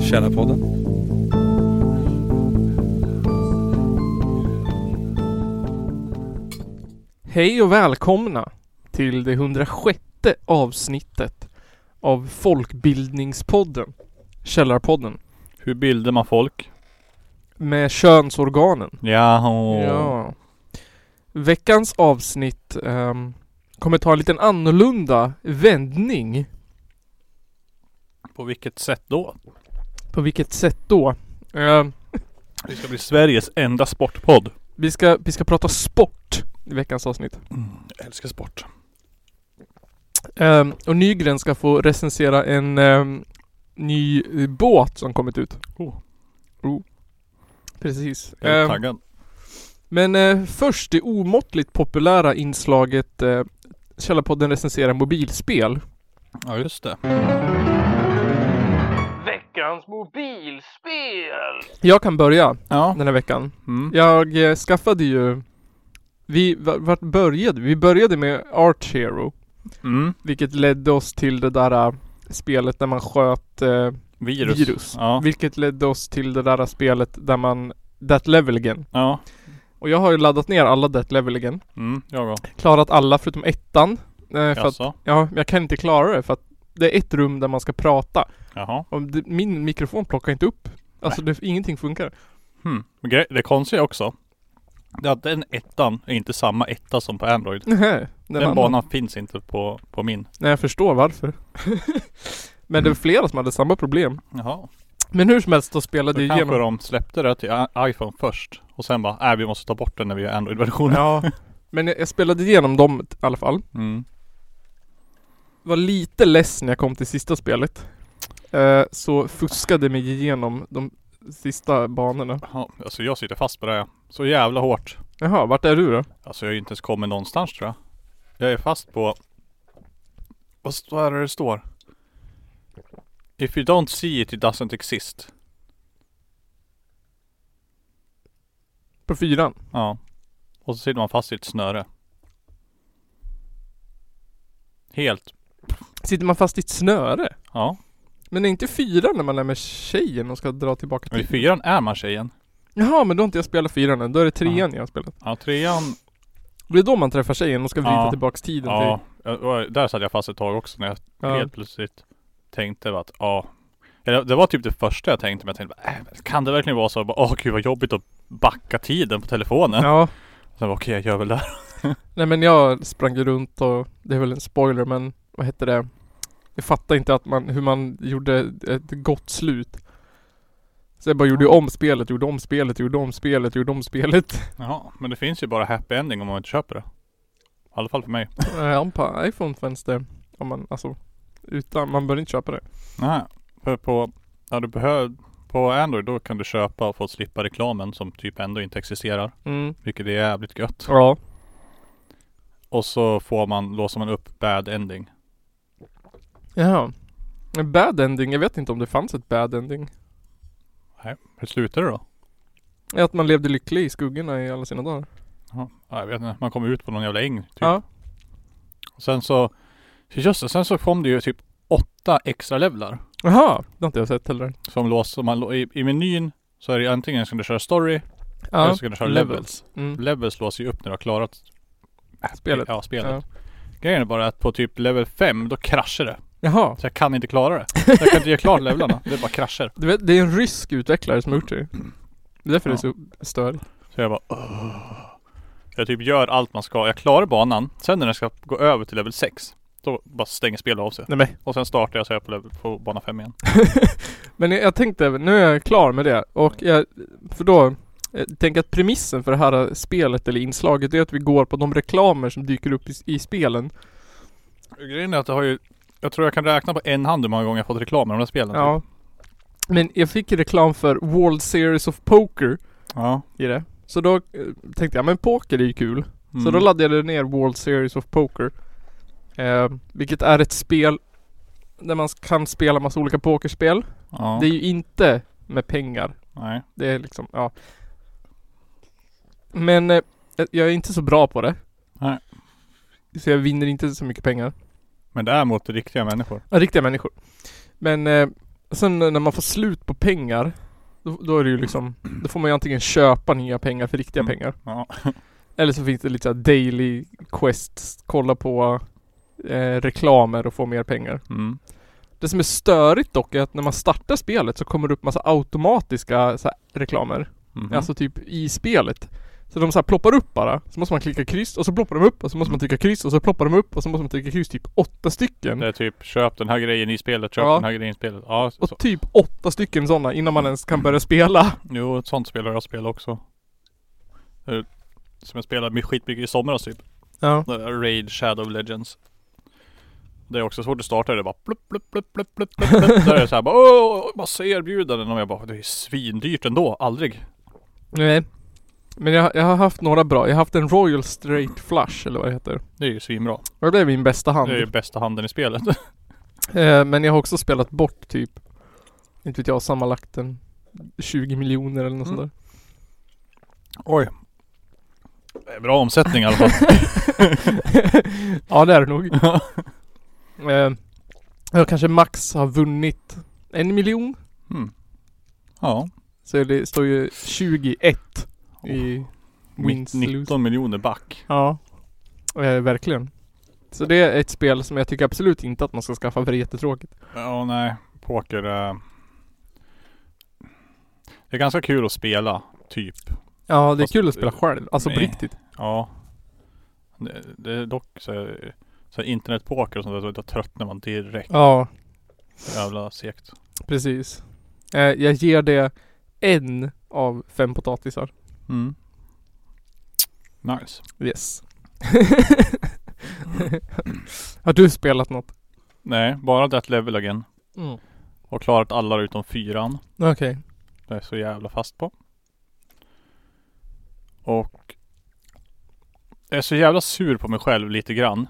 Källarpodden. Hej och välkomna till det 106 avsnittet av Folkbildningspodden Källarpodden Hur bildar man folk? med könsorganen. Ja, Ja. Veckans avsnitt ehm, kommer ta en liten annorlunda vändning. På vilket sätt då? På vilket sätt då? Ehm, Vi ska bli Sveriges enda sportpodd. vi, ska, vi ska prata sport i veckans avsnitt. Jag älskar sport. Ehm, och Nygren ska få recensera en ehm, ny eh, båt som kommit ut. Oh. Oh. Precis. Jag är Ehm, taggad. Men eh, först det omåttligt populära inslaget eh, Källarpodden recenserar mobilspel. Ja, just det. Veckans mobilspel! Jag kan börja Ja. den här veckan. Mm. Jag eh, skaffade ju vi, va- vart började vi? Började med Arch Hero. Mm. Vilket ledde oss till det där eh, spelet där man sköt eh, Virus. virus. Ja. Vilket ledde oss till det där spelet där man That Level Again. Ja. Och jag har ju laddat ner alla That Level Again. Mm. Jag också. Klarat alla förutom ettan. Eh, för att Jaså? Ja, jag kan inte klara det för att det är ett rum där man ska prata. Jaha. Och det, min mikrofon plockar inte upp. Alltså det, ingenting funkar. Hmm. Men Det konstiga också. Det är att den ettan är inte samma etta som på Android. Nähä, Den, var banan finns inte på, på min. Nej, jag förstår varför. men det var flera som hade samma problem. Jaha. Men hur som helst då spelade jag kanske igenom. de släppte det till i- iPhone först. Och sen bara, nej vi måste ta bort den när vi gör Android-versionen. Ja. Men jag, jag spelade igenom dem i alla fall. Mm. Var lite less när jag kom till sista spelet. Eh, så fuskade mig igenom de sista banorna. Ja, alltså jag sitter fast på det. här. Så jävla hårt. Jaha, vart är du då? Alltså jag har ju inte ens kommit någonstans tror jag. Jag är fast på... Vad är det det står? If you don't see it, it doesn't exist. På fyran? Ja. Och så sitter man fast i ett snöre. Helt. Sitter man fast i ett snöre? Ja. Men är inte fyran när man är med tjejen och ska dra tillbaka Men i fyran är man tjejen. Jaha, men då har inte jag spelat fyran än. Då är det trean jag har spelat. Ja, trean. Det är då man träffar tjejen och ska vrida Ja. tillbaks tiden Ja. jag- och Där satt jag fast ett tag också när jag Ja. helt plötsligt tänkte att ja. Eller Det var typ det första jag tänkte men jag tänkte bara, äh, kan det verkligen vara så? Bara, Åh gud vad jobbigt att backa tiden på telefonen. Ja. Sen bara, okej jag gör väl det. Nej men jag sprang ju runt och det är väl en spoiler men vad hette det? Jag fattar inte att man, hur man gjorde ett gott slut. Så jag bara gjorde om spelet, gjorde om spelet, gjorde om spelet, gjorde om spelet. Jaha, men det finns ju bara happy ending om man inte köper det. I alla fall för mig. Ja, på iPhone fanns det, om man alltså, utan, man bör inte köpa det. Nej, för på, ja du behöver, på Android då kan du köpa och få slippa reklamen som typ ändå inte existerar. Mm. Vilket är jävligt gött. Ja. Och så får man, låser man upp bad ending. Jaha. Bad ending, jag vet inte om det fanns ett bad ending. Nej, hur slutar det då? Att man levde lycklig i skuggorna i alla sina dagar. Ja, jag vet inte, man kommer ut på någon jävla äng typ. Ja. Och sen så, just det, sen så kom det ju typ åtta extra levlar. Jaha, det har inte jag sett heller. Som låser, man, lå- i, i menyn så är det antingen ska du köra story eller så ska du köra levels. Mm. Levels låser ju upp när du har klarat Spelet. Ja, spelet. Ja. Grejen är bara att på typ level 5 då kraschar det. Jaha. Så jag kan inte klara det. Jag kan inte göra klart levlarna. Det bara kraschar. Du vet, det är en rysk utvecklare som har gjort det. Det är därför Ja. det är så störigt. Så jag bara "Åh." Jag typ gör allt man ska. Jag klarar banan. Sen när den ska gå över till level 6. Då bara stänger spelet av sig. Nej men. Och sen startar jag så är jag på, på bana 5 igen. Men jag, tänkte, nu är jag klar med det. Och jag, för då, jag tänker att premissen för det här spelet eller inslaget är att vi går på de reklamer som dyker upp i, i spelen. Grejen är att det har ju Jag tror jag kan räkna på en hand hur många gånger jag fått reklam i de här spelen. Ja. Typ. Men jag fick reklam för World Series of Poker Ja. i det. Så då eh, tänkte jag, men poker är ju kul. Mm. Så då laddade jag ner World Series of Poker. Eh, vilket är ett spel där man kan spela massa olika pokerspel. Ja. Det är ju inte med pengar. Nej. Det är liksom, ja. Men eh, jag är inte så bra på det. Nej. Så jag vinner inte så mycket pengar. Men det är mot riktiga människor. Ja, riktiga människor. Men eh, sen när man får slut på pengar då, då är det ju liksom Då får man ju antingen köpa nya pengar för riktiga Mm. pengar Ja. Eller så finns det lite så här daily quests Kolla på eh, reklamer och få mer pengar Mm. Det som är störigt dock är att när man startar spelet så kommer det upp massa automatiska så här, reklamer Mhm. Alltså typ i spelet Så de så här ploppar upp bara, så måste man klicka kryss och så ploppar de upp och så måste man trycka kryss och så ploppar de upp och så måste man trycka kryss typ åtta stycken Det är typ köp den här grejen i spelet, köp Ja. den här grejen i spelet. Ja, så. Och typ åtta stycken sådana innan man ens kan börja spela Jo, ett sånt spelar jag spel också. Eh, Som jag spelade med skitmycket i somras typ. Ja där Raid Shadow Legends. Det är också svårt att starta det. bara plupp, plupp, plupp, plupp, plupp, plupp. Där är det såhär bara åh, massa erbjudanden. Och jag bara, det är svindyrt ändå. Aldrig. Nej Men jag, jag har haft några bra, jag har haft en Royal Straight Flush eller vad det heter Det är ju svinbra. Och det blev min bästa hand Det är ju bästa handen i spelet. eh, Men jag har också spelat bort typ Inte vet jag, sammanlagt en 20 miljoner eller något Mm. sånt Oj. Det är bra omsättning i alla fall. där Ja det är det nog eh, Jag kanske max har vunnit en miljon Mm. Ja. Så det står ju 21 i wins Mitt lose 19 miljoner back. Ja eh, Verkligen Så det är ett spel som jag tycker absolut inte att man ska skaffa för det är jättetråkigt Ja, nej. Poker är... Det är ganska kul att spela, typ. Ja det är Fast- kul att spela själv, alltså på Nej. riktigt Ja. Det, det är dock så, så internetpoker och sånt där, så tröttnar man direkt. Ja Jävla segt. Precis. Eh, jag ger det en av fem potatisar. Mm. Nice. Yes. Har du spelat något? Nej, bara That Level Again. Mm. Och klarat alla utom fyran. Okej. Det är så jävla fast på. Och jag är så jävla sur på mig själv lite grann.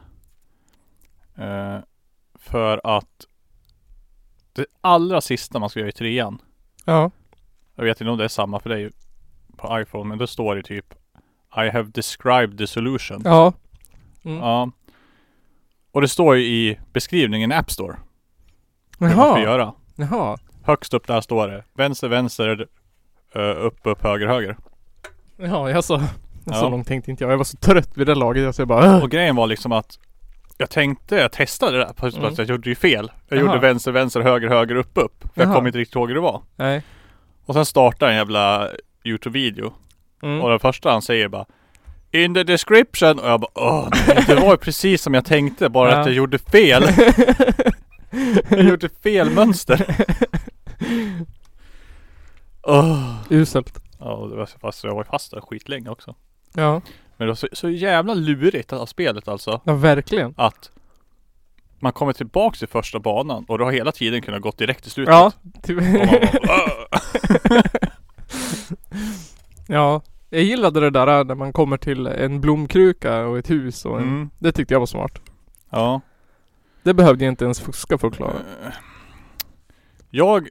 Eh, för att det allra sista man ska göra i trean. Ja. Jag vet inte om det är samma för dig på iPhone men då står det typ I have described the solution. Ja. Mm. Ja. Och det står ju i beskrivningen i App Store. Hur man ska Jaha. göra. Jaha. Högst upp där står det vänster, vänster, eh, upp, upp, höger, höger. Jaha, jag så. Ja. Så långt tänkte inte jag. Jag var så trött vid det laget. Så jag bara "Åh." Och grejen var liksom att jag tänkte, jag testade det där fast Mm. jag gjorde ju fel. Jag Jaha. gjorde vänster, vänster, höger, höger, upp, upp. För jag kom inte riktigt ihåg hur det var. Nej. Och sen startade en jävla Youtube-video. Mm. Och den första han säger bara In the description och jag bara åh nej, det var ju precis som jag tänkte bara Ja. att jag gjorde fel. jag gjorde fel mönster. Åh. Uselt. Ja, det var fast jag var fast där skitlänge också. Ja. Men det var så, så jävla lurigt av spelet alltså. Ja, verkligen. Att man kommer tillbaks till första banan och du har hela tiden kunnat gått direkt till slutet. Ja. Typ. ja. Jag gillade det där när man kommer till en blomkruka och ett hus och en, mm. Det tyckte jag var smart. Ja. Det behövde jag inte ens fuska för att klara. Eh, Jag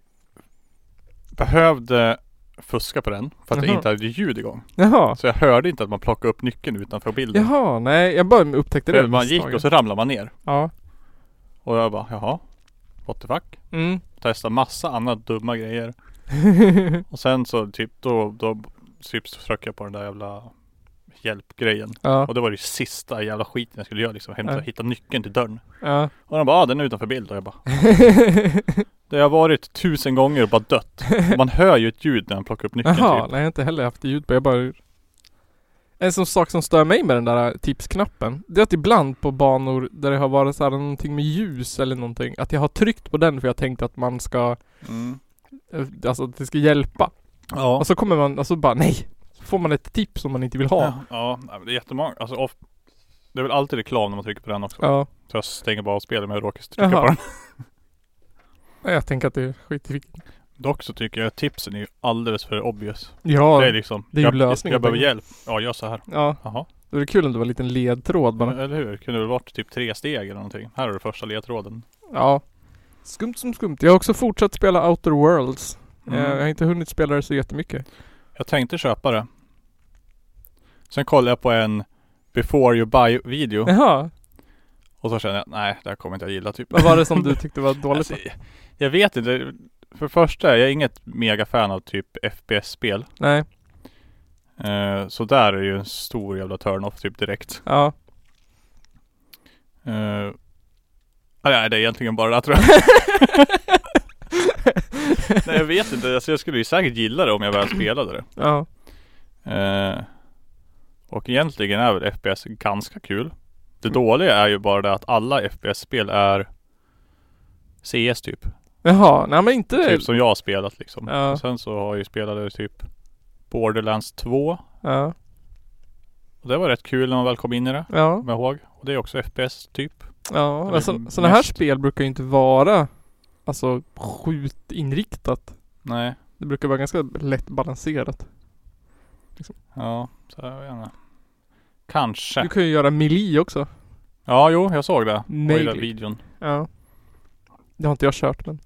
behövde fuska på den för att jag Jaha. inte hade ljud igång. Jaha. Så jag hörde inte att man plockade upp nyckeln utanför bilden. Jaha, nej jag bara upptäckte det För man gick och så ramlade man ner. Ja. Och jag bara jaha. What the fuck? Mm. Testa massa andra dumma grejer. Och sen så typ då, då typ tryckte jag på den där jävla hjälpgrejen. ja. Och det var det sista jävla skiten jag skulle göra liksom. Hämta, Ja. hitta nyckeln till dörren. ja. Och de bara ah, den är utanför bild. Och jag bara Det har varit tusen gånger och bara dött. Och man hör ju ett ljud när man plockar upp nyckeln Jaha, typ. nej jag har inte heller haft ljud på. Jag bara... En sån sak som stör mig med den där tipsknappen, det är att ibland på banor där det har varit så här någonting med ljus eller någonting, att jag har tryckt på den för jag tänkt att man ska, Mm. eh, alltså att det ska hjälpa. Ja. Och så kommer man, och så bara nej! Får man ett tips som man inte vill ha. Ja, det är jättemånga. Alltså of, Det är väl alltid reklam när man trycker på den också. Ja. Så jag stänger bara av spelet med att råka trycka Jaha. på den. Jag tänker att det är skitviktigt. Dock så tycker jag att tipsen är ju alldeles för obvious. Ja, det är liksom det är ju jag, lösningen jag, jag behöver hjälp. Ja, gör så här. ja. Jaha. Det kul om det var en liten ledtråd bara. Eller hur? Kunde väl varit typ tre steg eller någonting. Här har du första ledtråden. Ja. Skumt som skumt. Jag har också fortsatt spela Outer Worlds. Mm. Eh, Jag har inte hunnit spela det så jättemycket. Jag tänkte köpa det. Sen kollade jag på en before you buy video. Jaha. Och så kände jag, nej det här kommer inte jag gilla typ. Vad var det som du tyckte var dåligt? Alltså, jag- vet inte. För det första, jag är inget mega fan av typ FPS-spel. Nej, Eh, så där är ju en stor jävla turn-off typ direkt. ja. Ah, nej, det är egentligen bara det tror jag. nej, jag vet inte. Alltså, jag skulle ju säkert gilla det om jag väl spelade det. Ja. Eh, och egentligen är väl FPS ganska kul. Det dåliga är ju bara det att alla FPS-spel är CS typ. Jaha, nej men inte Typ som jag har spelat liksom. Ja. Och sen så har jag ju spelat typ Borderlands 2. Ja, Och det var rätt kul när man väl kom in i det. ja, Kommer jag ihåg. Och det är också FPS typ. ja. Eller Alltså, sådana här spel brukar ju inte vara Alltså skjutinriktat. Nej. Det brukar vara ganska lätt balanserat. Ja, så jag vet inte. Kanske. Du kan ju göra melee också. Ja, jo, jag såg det. Och i Melee. den videon. Ja. Det har inte jag kört men.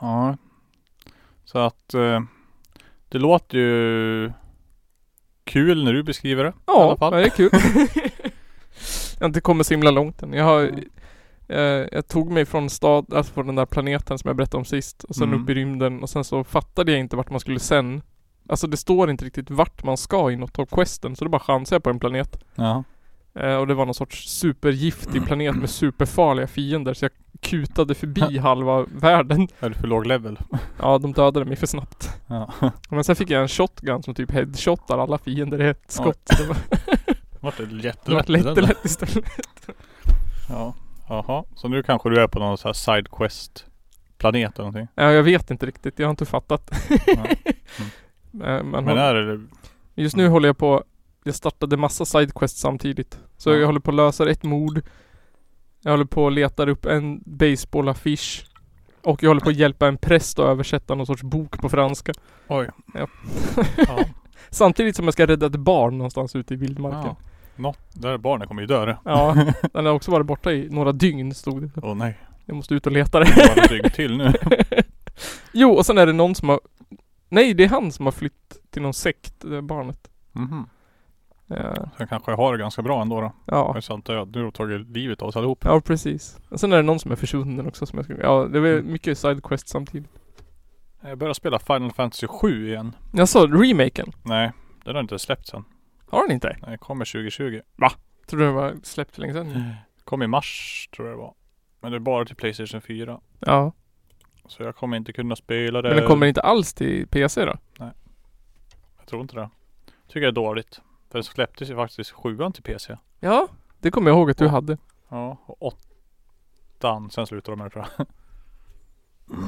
Ja. Så att eh, det låter ju kul när du beskriver det. I alla Ja, fall. det är kul. jag har inte kommit så himla långt än. Jag har eh, Jag tog mig från stad, alltså från den där planeten som jag berättade om sist och sen Mm. upp i rymden och sen så fattade jag inte vart man skulle sen. Alltså det står inte riktigt vart man ska i något av questen så då bara chansade jag på en planet. Ja. Eh, och det var någon sorts supergiftig planet med superfarliga fiender så jag kutade förbi halva världen. Är du för låg level? Ja, de dödade mig för snabbt. Ja. Men sen fick jag en shotgun som typ headshotar alla fiender i ett skott. Så det var, Vart det det jättelätt? lätt, lätt istället. Ja. Jaha. Så nu kanske du är på någon sån här side quest planet eller någonting? Ja, jag vet inte riktigt. Jag har inte fattat. Ja. Eh, Men, är det... just nu håller jag på Jag startade massa sidequests samtidigt. Så Ja. jag håller på att lösa ett mord. Jag håller på att leta upp en baseballaffisch. Och jag håller på att hjälpa en präst att översätta någon sorts bok på franska. Oj. Ja. ja. Samtidigt som jag ska rädda ett barn någonstans ute i vildmarken. ja. Något. Där barnet kommer ju dö det. Ja, den har också varit borta i några dygn stod det. Åh nej. Jag måste ut och leta det. Det ett dygn till nu. Jo, och sen är det någon som har Nej, det är han som har flytt till någon sekt, det barnet. Mhm. Ja, Sen kanske jag har det ganska bra ändå då. Ja, är sant död. Nu de tagit livet av oss allihop. ja precis. Och sen är det någon som är försvunnen också som jag ska, ja det är Mm. mycket sidequest samtidigt. Jag börjar spela Final Fantasy 7 igen. Jag sa remaken. Nej, den har inte släppts än. Har den inte? Den kommer 2020. Tror du det var släppt för länge sedan? Kom i mars tror jag det var. Men det är bara till Playstation 4. Ja. Så jag kommer inte kunna spela det. Men den kommer inte alls till PC då? Jag tror inte det. Tycker det är dåligt. För den släpptes ju faktiskt sjuan till PC. Ja, det kommer jag ihåg att du hade. Ja, och åttan. Sen slutade de med det tror jag.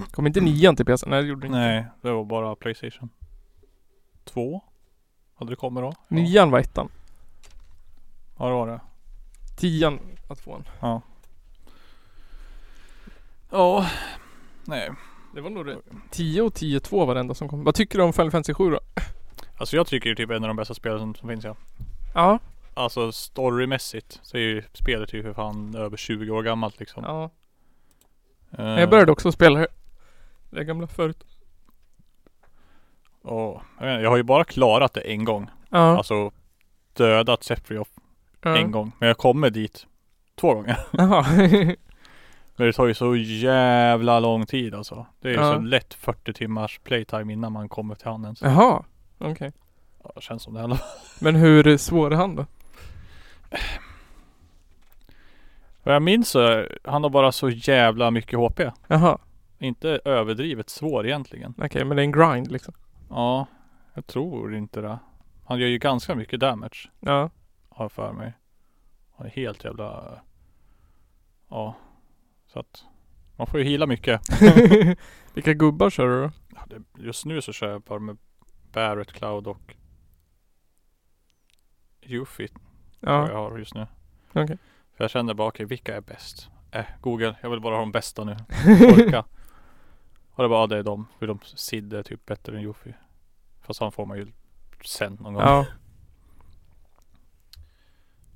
Kom inte nian till PC? Nej det gjorde det inte. Nej, det var bara Playstation. Två? Hade det kommit då? Ja, Nian var ettan. ja det var det. Tian var tvåan. Ja. Ja. Nej. Det var nog det. 10 och 10-2 var det enda som kom. Vad tycker du om Final Fantasy 7 då? Alltså jag tycker ju typ en av de bästa spelen som, som finns ja. Ja. Alltså storymässigt så är ju spelet ju för fan över 20 år gammalt liksom. ja. Eh, Jag började också spela det. Det gamla förut. och, jag, inte, jag har ju bara klarat det en gång. Ja. Alltså dödat Sephiroth ja. en gång. Men jag kommer dit två gånger. Jaha. Men det tar ju så jävla lång tid alltså. Det är ju Ja. så lätt 40 timmars playtime innan man kommer till han ens. Jaha. Okej. Ja, det känns som det fall. Men hur svår är han då? Vad jag minns så, är- han har bara så jävla mycket HP. Jaha. Inte överdrivet svår egentligen. Okej, men det är en grind liksom. Ja, jag tror inte det. Han gör ju ganska mycket damage. Ja. Har jag för mig. Han är helt jävla... Ja. Så att man får ju hila mycket. Vilka gubbar kör du då? Ja, det, just nu så kör jag bara med Barrett Cloud och Yuffie tror jag Ja. har just nu. Okej. För jag känner bara, okej vilka är bäst? Äh, Google, jag vill bara ha de bästa nu. Orka. och det bara, ja, det är de. För de Sid är typ bättre än Yuffie. Fast han får man ju sen någon gång. Ja.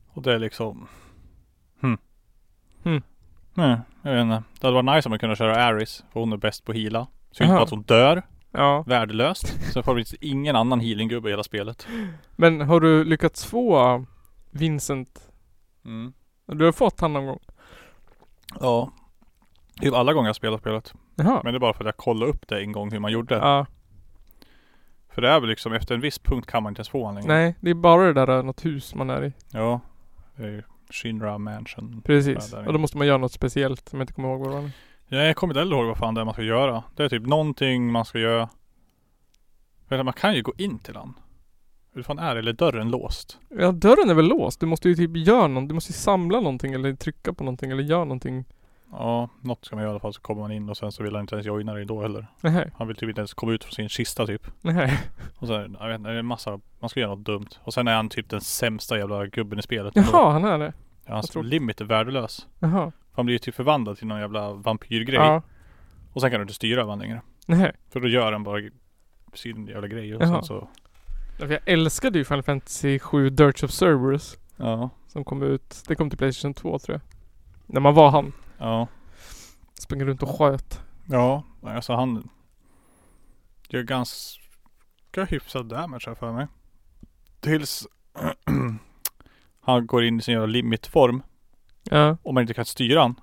Och det är liksom Hmm. Hmm. Nej, jag vet inte. Det hade varit nice om man kunde köra Aris. För hon är bäst på hila. Synd Aha. på att hon dör. Ja. Värdelöst. Sen får vi ingen annan healinggubbe i hela spelet. Men har du lyckats få Vincent? Mm. Du har fått han någon gång? Ja. Typ alla gånger jag spelat spelet. Jaha. Men det är bara för att jag kollade upp det en gång hur man gjorde. Ja. För det är väl liksom efter en viss punkt kan man inte ens få han längre. Nej, det är bara det där något hus man är i. Ja. Det är ju Shinra Mansion. Precis. Och då måste man göra något speciellt som jag inte kommer ihåg vad det var. Ja, jag kommer inte heller ihåg vad fan det är man ska göra. Det är typ någonting man ska göra. Eller man kan ju gå in till han. Hur fan är det? Eller är dörren låst? Ja, dörren är väl låst? Du måste ju typ göra något. Du måste ju samla någonting eller trycka på någonting eller göra någonting. Ja, något ska man göra i alla fall. Så kommer man in och sen så vill han inte ens joina dig då heller. Nej. Han vill typ inte ens komma ut från sin kista typ. Nej. Och sen, jag vet inte, det är en massa, man ska göra något dumt. Och sen är han typ den sämsta jävla gubben i spelet. Jaha, han är det? Ja, hans tror- limit är värdelös. Jaha. Han blir ju typ förvandlad till någon jävla vampyrgrej. Ja. Och sen kan du inte styra över han längre. Nej. För då gör han bara sin jävla grej och Jaha. sen så, Ja, för Jag älskade ju Final Fantasy 7 Dirge of Cerberus. ja, Som kom ut, det kom till Playstation 2 tror jag. När man var han. Ja. Sprang runt och sköt. Ja, alltså han gör ganska hyfsad damage här för mig. Tills han går in i sin jävla limitform Ja. och man inte kan styra han.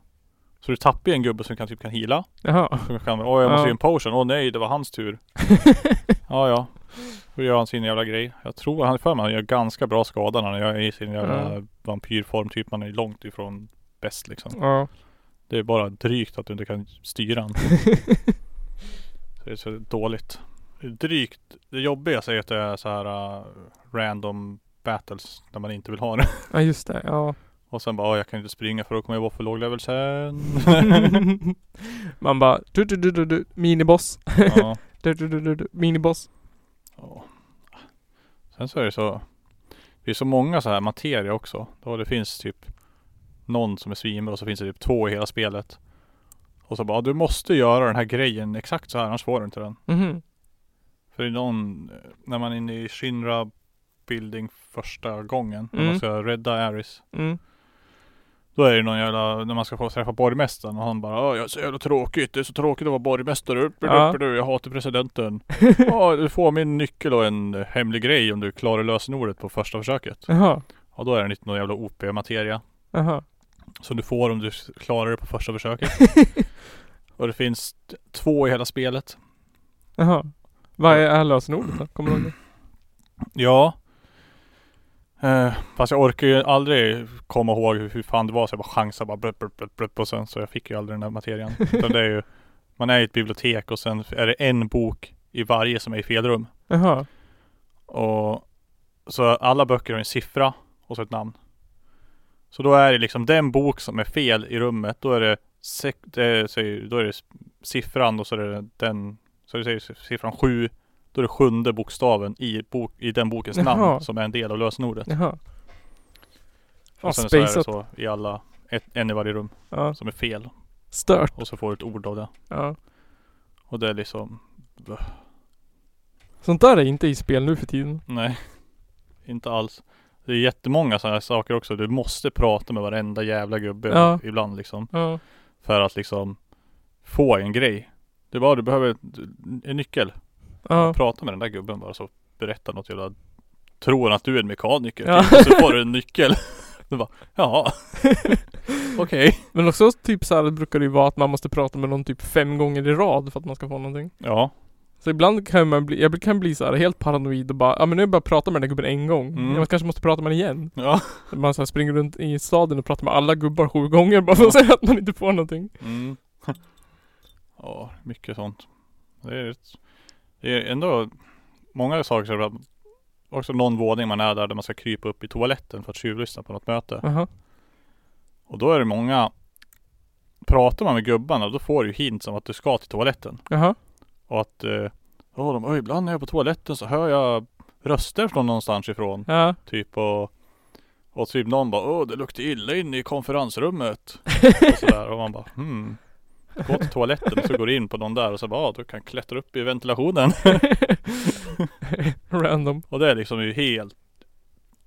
Så du tappar ju en gubbe som kan typ kan heala. Jaha. Som kan, åh jag måste Ja. ge en potion. Åh nej, det var hans tur. ja, ja. Då gör han sin jävla grej. Jag tror han för mig han gör ganska bra skada när han är i sin jävla Ja. vampyrform. Typ man är långt ifrån bäst liksom. Ja. Det är bara drygt att du inte kan styra. Så det är så dåligt. Drygt. Det jobbiga är att det är så här uh, random battles när man inte vill ha det. ja just det, ja. Och sen bara, "Åh, jag kan inte springa för då kommer jag vara för låg level sen. Man bara du, du, du, du, du, miniboss. ja. Du, du, du, du, du, miniboss. ja. Sen så är det så. Det är så många så här materia också. Då det finns typ någon som är svinbra och så finns det typ två i hela spelet. Och så bara, du måste göra den här grejen exakt så här annars får du inte den. Mhm. För det är någon, eh, när man är inne i Shinra Building första gången, när Mm. man ska rädda Aris. Mm. Då är det någon jävla, när man ska få träffa borgmästaren och han bara "Åh, jag är så jävla tråkigt, det är så tråkigt att vara borgmästare, Ja. ja. jag hatar presidenten. Ja, du får min nyckel och en eh, hemlig grej om du klarar lösenordet på första försöket. Jaha. Och då är det inte någon jävla OP-materia. Jaha. Som du får om du klarar det på första försöket. och det finns två i hela spelet. Jaha. Vad är lösenordet då? Kommer du ihåg det? Ja. Eh, fast jag orkar ju aldrig komma ihåg hur, hur fan det var så jag bara chansade bara blup, blup, blup, och sen så jag fick ju aldrig den där materian. Utan det är ju Man är i ett bibliotek och sen är det en bok i varje som är i fel rum. Jaha. Och Så alla böcker har en siffra och så ett namn. Så då är det liksom den bok som är fel i rummet. Då är det, då är det siffran och så är det den Så det säger siffran sju Då är det sjunde bokstaven i, bok, i den bokens Jaha. namn som är en del av lösenordet. Jaha. Och sen så är det så i alla, ett, en i varje rum Ja. som är fel. Stört. Och så får du ett ord av det. Ja. Och det är liksom Sånt där är inte i spel nu för tiden. Nej, inte alls. Det är jättemånga sådana saker också. Du måste prata med varenda jävla gubbe Ja. ibland liksom. Ja. För att liksom få en grej. Det är bara du behöver en nyckel. Ja. Prata med den där gubben bara så berätta något jävla Tror att du är en mekaniker Ja. typ, och så får du en nyckel. Du bara, jaha. Okej. Men också typ så här brukar det ju vara att man måste prata med någon typ fem gånger i rad för att man ska få någonting. Ja. Så ibland kan man bli, jag kan bli så här helt paranoid och bara, ja men nu har jag bara pratat med den där gubben en gång. Mm. Jag kanske måste prata med den igen. Ja. Man så springer runt i staden och pratar med alla gubbar sju gånger bara för att säga att man inte får någonting. Mm. Ja, mycket sånt. Det är, ett, det är ändå många saker det också någon våning man är där, där man ska krypa upp i toaletten för att tjuvlyssna på något möte. Jaha. Och då är det många Pratar man med gubbarna då får du ju hints om att du ska till toaletten. Jaha. Och att eh, Ja, de, "Oj, ibland när jag är på toaletten så hör jag röster från någonstans ifrån. Ja. Typ och Och typ någon bara Åh det luktar illa inne i konferensrummet. och sådär och man bara hmm. Gå till toaletten och så går in på någon där och så bara ja, du kan klättra upp i ventilationen. Random. och det är liksom ju helt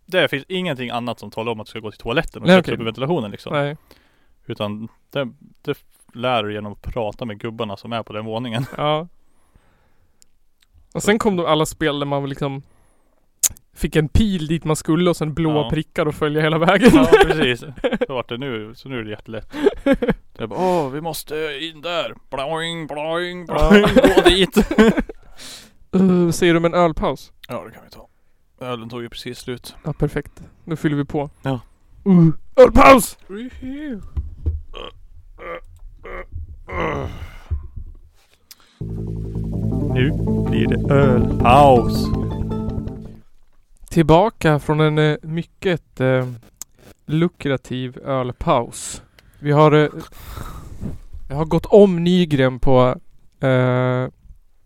Det finns ingenting annat som talar om att du ska gå till toaletten och Nej, klättra okej. upp i ventilationen liksom. Nej. Utan det, det lär du genom att prata med gubbarna som är på den våningen. Ja. Och sen kom då alla spel där man liksom fick en pil dit man skulle och sen blåa Ja. prickar och följa hela vägen. Ja precis. Så vart det nu. Så nu är det jättelätt. Är bara, åh vi måste in där. Bloing, bloing, bloing. Gå dit. Uh, säger du om en ölpaus? Ja det kan vi ta. Ölen tog ju precis slut. Ja, perfekt. Nu fyller vi på. Ja. Uh, ölpaus! Nu blir det ölpaus. Tillbaka från en eh, mycket eh, lukrativ ölpaus. Vi har eh, Jag har gått om Nygren på eh,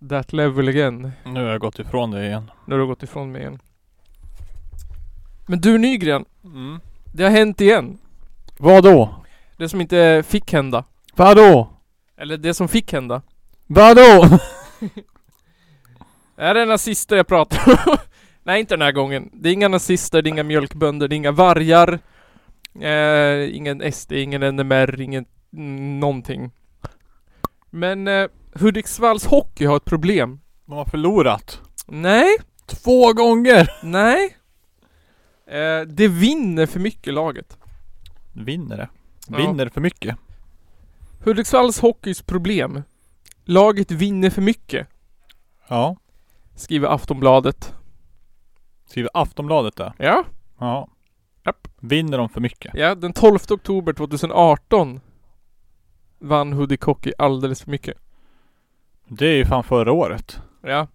That level again. Nu har jag gått ifrån det igen. Nu har du gått ifrån mig igen. Men du Nygren, Mm. det har hänt igen. Vadå? Det som inte fick hända. Vadå? Eller det som fick hända. Vadå? Är det nazister jag pratar om? Nej inte den här gången. Det är inga nazister, det är inga mjölkbönder, det är inga vargar. Eh, ingen SD, ingen NMR, ingen mm, någonting. Men eh, Hudiksvalls Hockey har ett problem. De har förlorat. Nej, Två gånger! nej. Eh, det vinner för mycket laget. Vinner det. Ja. Vinner för mycket. Hudiksvalls Hockeys problem. Laget vinner för mycket. Ja. Skriver Aftonbladet. Skriver Aftonbladet där. Ja, Ja. Japp. Vinner de för mycket? ja den 12 oktober 2018 vann Hudik Hockey alldeles för mycket. Det är ju fan förra året. Ja.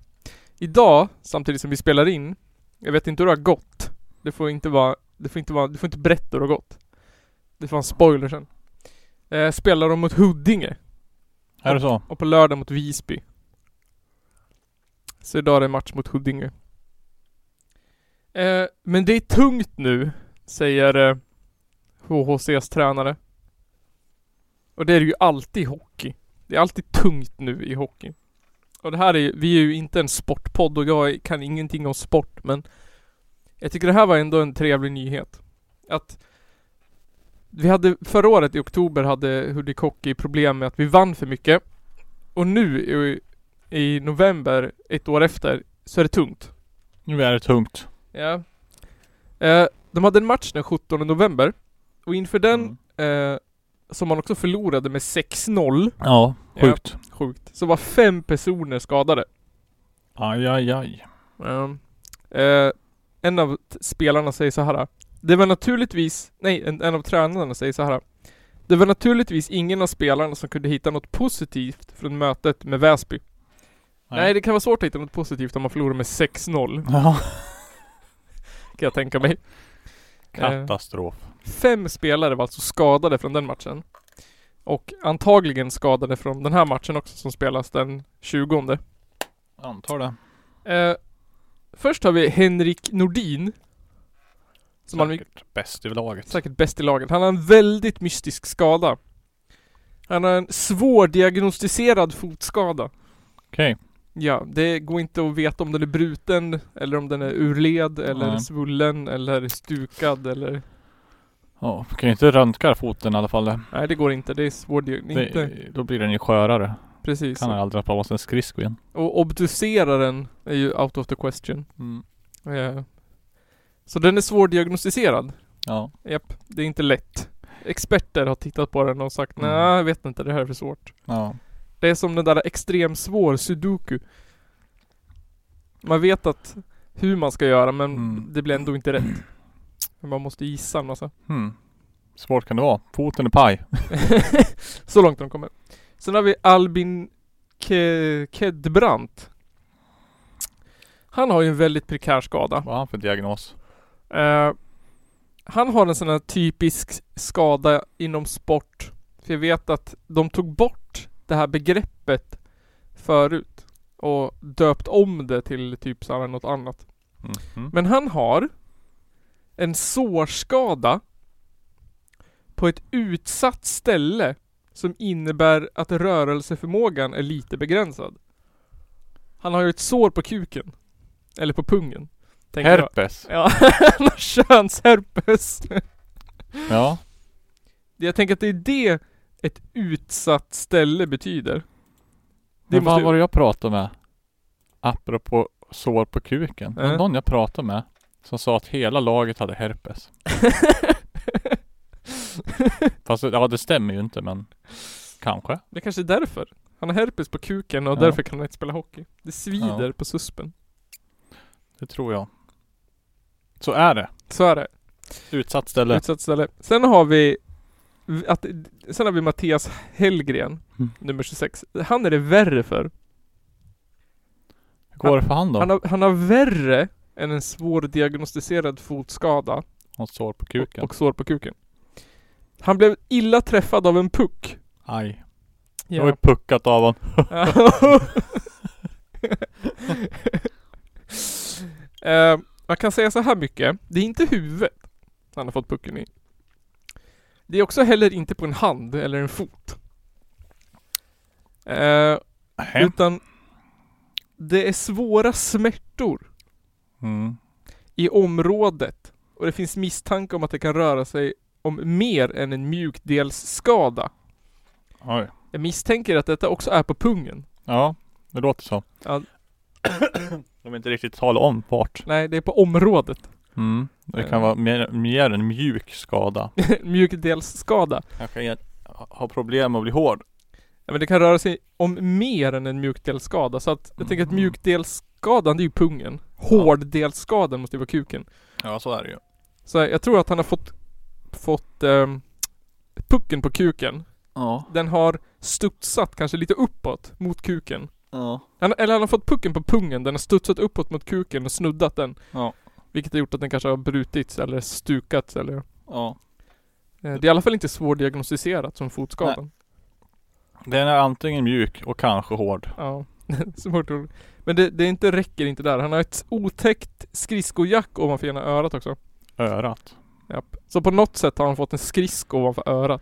Idag, samtidigt som vi spelar in, jag vet inte hur det har gått. Det får inte vara, det får inte vara, du får inte berätta hur det har gått. Det får vara en spoiler sen. Eh, spelar de mot Huddinge Är det så? och på lördag mot Visby. Så idag är det match mot Huddinge. Eh, men det är tungt nu, säger eh, HHCs tränare. Och det är det ju alltid i hockey. Det är alltid tungt nu i hockey. Och det här är vi är ju inte en sportpodd och jag kan ingenting om sport men jag tycker det här var ändå en trevlig nyhet. Att vi hade förra året i oktober hade Hudik Hockey problem med att vi vann för mycket. Och nu i, november, ett år efter, så är det tungt. Nu är det tungt. Ja. Eh, de hade en match den 17 november. Och inför den, Mm. eh, som man också förlorade med 6-0, Ja, sjukt. sjukt, så var fem personer skadade. Aj, aj, aj. Ja. Eh, en av spelarna säger så här. Det var naturligtvis, nej en, en av tränarna säger så här. Det var naturligtvis ingen av spelarna som kunde hitta något positivt från mötet med Väsby. Nej, det kan vara svårt att hitta något positivt om man förlorar med 6-0, Ja. kan jag tänka mig. Katastrof. Fem spelare var alltså skadade från den matchen. Och antagligen skadade från den här matchen också som spelas den 20 Jag antar det. eh, Först har vi Henrik Nordin. Som han Säkert bäst i laget. säkert bäst i laget. Han har en väldigt mystisk skada. Han har en svårdiagnostiserad fotskada. Okej. Ja, det går inte att veta om den är bruten eller om den är ur led eller Nej. svullen eller stukad eller Ja, kan ju inte röntga foten i alla fall. Nej det går inte, det är svårt inte då blir den ju skörare. Precis. Kan han aldrig dra på sig en skridsko igen. Och obducera den är ju out of the question. Mm. Eh, Så den är svårdiagnostiserad. Ja. Japp, det är inte lätt. Experter har tittat på den och sagt Mm. nej jag vet inte, det här är för svårt. Ja. Det är som den där extremt svår sudoku. Man vet att hur man ska göra men Mm. det blir ändå inte rätt. Man måste gissa en massa. Hmm. Svårt kan det vara. Foten är paj. Så långt de kommer. Sen har vi Albin Ke- Kedbrant. Han har ju en väldigt prekär skada. Vad har han för diagnos? Eh, han har en sån här typisk skada inom sport. För jag vet att de tog bort det här begreppet förut. Och döpt om det till typ så här något annat. Mhm. Men han har en sårskada på ett utsatt ställe som innebär att rörelseförmågan är lite begränsad. Han har ju ett sår på kuken. Eller på pungen. tänker jag. Herpes. Ja, han har könsherpes. Ja. Jag tänker att det är det ett utsatt ställe betyder. Det Men vad var det jag pratade med? Apropå sår på kuken. Det var Ja. någon jag pratade med som sa att hela laget hade herpes. Fast ja, det stämmer ju inte men kanske. Det kanske är därför. Han har herpes på kuken och Ja. därför kan han inte spela hockey. Det svider Ja. på suspen. Det tror jag. Så är det. Så är det. Utsatt ställe. Utsatt ställe. Sen har vi att, Sen har vi Mattias Hellgren, Mm. nummer 26. Han är det värre för. Hur går det för han då? Han har, han har värre än en svårdiagnostiserad fotskada Han sår på kuken. och sår på kuken. Han blev illa träffad av en puck. Aj. Jag har ju puckat av honom. Eh, man kan säga så här mycket. Det är inte huvudet han har fått pucken i. Det är också heller inte på en hand eller en fot. Eh, utan det är svåra smärtor Mm. i området och det finns misstanke om att det kan röra sig om mer än en mjukdelsskada. Oj. Jag misstänker att detta också är på pungen. Ja, det låter så. Ja. De vill inte riktigt tala om vart. Nej, det är på området. Mm. Det kan Eh. vara mer, mer en mjuk skada. Mjukdelsskada. Kanske en, ha problem att bli hård. Ja, men det kan röra sig om mer än en mjukdelsskada. Så att jag tänker att Mhm. mjukdelsskadan det är ju pungen. Hårddelsskadan måste ju vara kuken. Ja, så är det ju. Så jag tror att han har fått, fått ehm, pucken på kuken. Ja. Den har studsat kanske lite uppåt mot kuken. Ja. Han, eller han har fått pucken på pungen, den har studsat uppåt mot kuken och snuddat den. Ja. Vilket har gjort att den kanske har brutits eller stukats eller... Ja. Eh, det är i alla fall inte svårdiagnostiserat som fotskadan. Den är antingen mjuk och kanske hård. Ja, svårt att... Men det, det inte, räcker inte där. Han har ett otäckt skridskojack ovanför ena örat också. Örat. Japp. Så på något sätt har han fått en skridsko ovanför örat.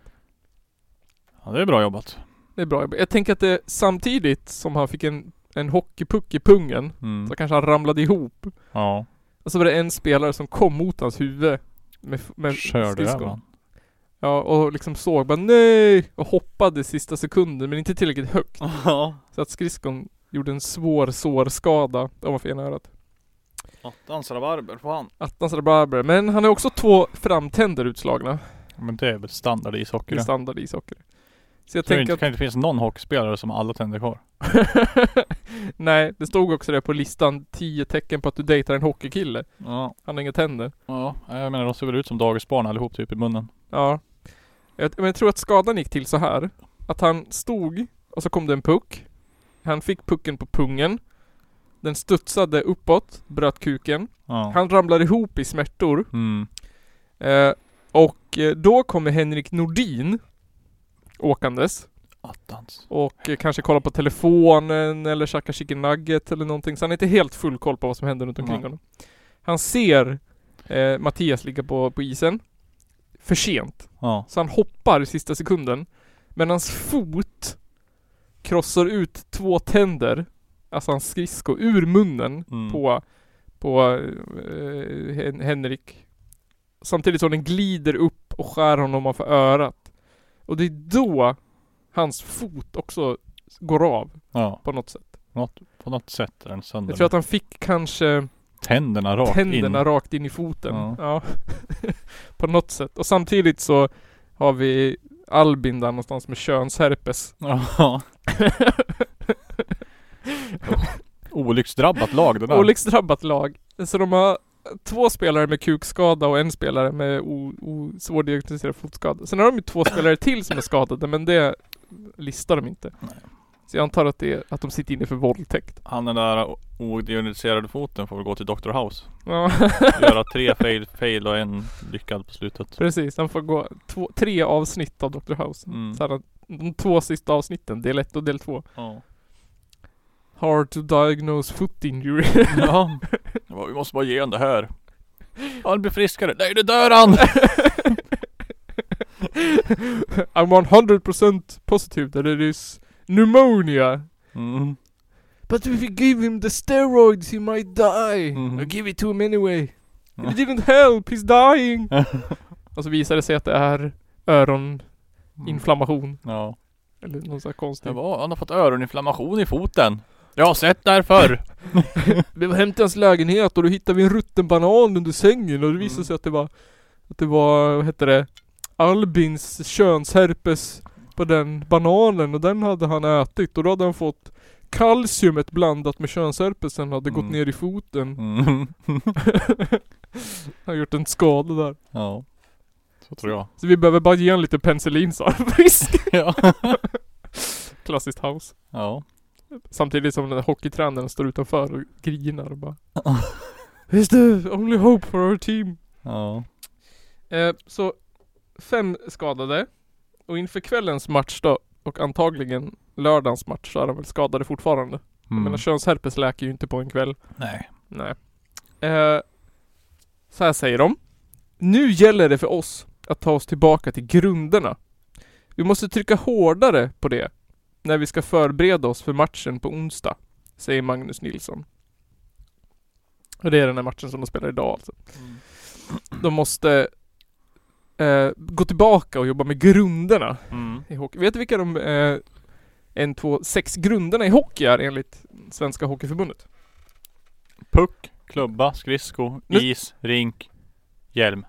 Ja, det är bra jobbat. Det är bra jobbat. Jag tänker att det samtidigt som han fick en, en hockeypuck i pungen Mm. så kanske han ramlade ihop. Ja. Och så var det en spelare som kom mot hans huvud med, med skridskon. Ja, och liksom såg bara nej! Och hoppade sista sekunden men inte tillräckligt högt. Ja. Så att skridskon gjorde en svår sårskada ovanför ena örat. Attans rabarber på han. Attans rabarber. Men han har också två framtänder utslagna. Men det är väl standard i ishockey Det är standard ishockey. Så jag Tror tänker inte, att... kan inte finnas någon hockeyspelare som alla tänder kvar. Nej, det stod också det på listan 10 tecken på att du dejtar en hockeykille. Ja. Han har inga tänder. Ja, jag menar de ser väl ut som dagisbarn allihop typ i munnen. Ja. Jag, men jag tror att skadan gick till så här. Att han stod och så kom det en puck. Han fick pucken på pungen. Den studsade uppåt, bröt kuken. Ja. Han ramlade ihop i smärtor. Mm. Eh, och eh, då kommer Henrik Nordin åkandes. Attans. Och eh, kanske kollar på telefonen eller käkar chicken nugget eller någonting. Så han är inte helt full koll på vad som händer runt omkring Nej. honom. Han ser eh, Mattias ligga på, på isen. För sent. Ja. Så han hoppar i sista sekunden. Men hans fot krossar ut två tänder. Alltså hans skridsko ur munnen Mm. på, på eh, Hen- Henrik. Samtidigt som den glider upp och skär honom ovanför örat. Och det är då hans fot också går av Ja. på något sätt. Något, på något sätt är den sönder. Jag tror att han fick kanske Tänderna rakt tänderna in. rakt in i foten. Ja. Ja. på något sätt. Och samtidigt så har vi Albin där någonstans med könsherpes. Ja. Olycksdrabbat lag det där. Olycksdrabbat lag. Så de har två spelare med kukskada och en spelare med svårdiagnostiserad fotskada. Sen har de ju två spelare till som är skadade men det listar de inte. Nej. Så jag antar att det är att de sitter inne för våldtäkt. Han den där odiagnostiserade foten får väl gå till Dr. House. Ja, Göra tre fail, fail och en lyckad på slutet. precis. Han får gå två, tre avsnitt av Dr. House. Mm. Så här, de två sista avsnitten, del ett och del två. Ja. Hard to diagnose foot injury. ja. Ja, Vi måste bara ge honom det här. Han blir friskare. Nej, det dör han! I'm 100% positive that it is pneumonia. Mm. But if you give him the steroids he might die. Mhm. I'll give it to him anyway. It didn't help, he's dying. och så visar det sig att det är öroninflammation. Ja. Eller någon sån här konstig. Det var, han har fått öroninflammation i foten. Jag har sett där förr. Vi var hem till hans lägenhet och då hittade vi en rutten banan under sängen och det visade Mm. sig att det var Att det var, vad hette det? Albins könsherpes på den bananen och den hade han ätit och då hade han fått Kalciumet blandat med könsherpesen hade gått Mm. ner i foten. Mm. Han har gjort en skada där. ja. Så tror jag. Så vi behöver bara ge honom lite penicillin så han frisk. ja. Klassiskt house. ja. Samtidigt som den där hockeytränaren står utanför och grinar och bara Is the only hope for our team? Ja. Eh, så fem skadade och inför kvällens match då och antagligen lördagens match så är de väl skadade fortfarande. Jag Mm. menar könsherpes läker ju inte på en kväll. Nej. Nej. Eh, så här säger de. Nu gäller det för oss att ta oss tillbaka till grunderna. Vi måste trycka hårdare på det när vi ska förbereda oss för matchen på onsdag, säger Magnus Nilsson. Och det är den här matchen som de spelar idag alltså. De måste eh, gå tillbaka och jobba med grunderna Mm. i hockey. Vet du vilka de eh, en, två, sex grunderna i hockey är enligt Svenska Hockeyförbundet? Puck, klubba, skridsko, Nu- is, rink, hjälm.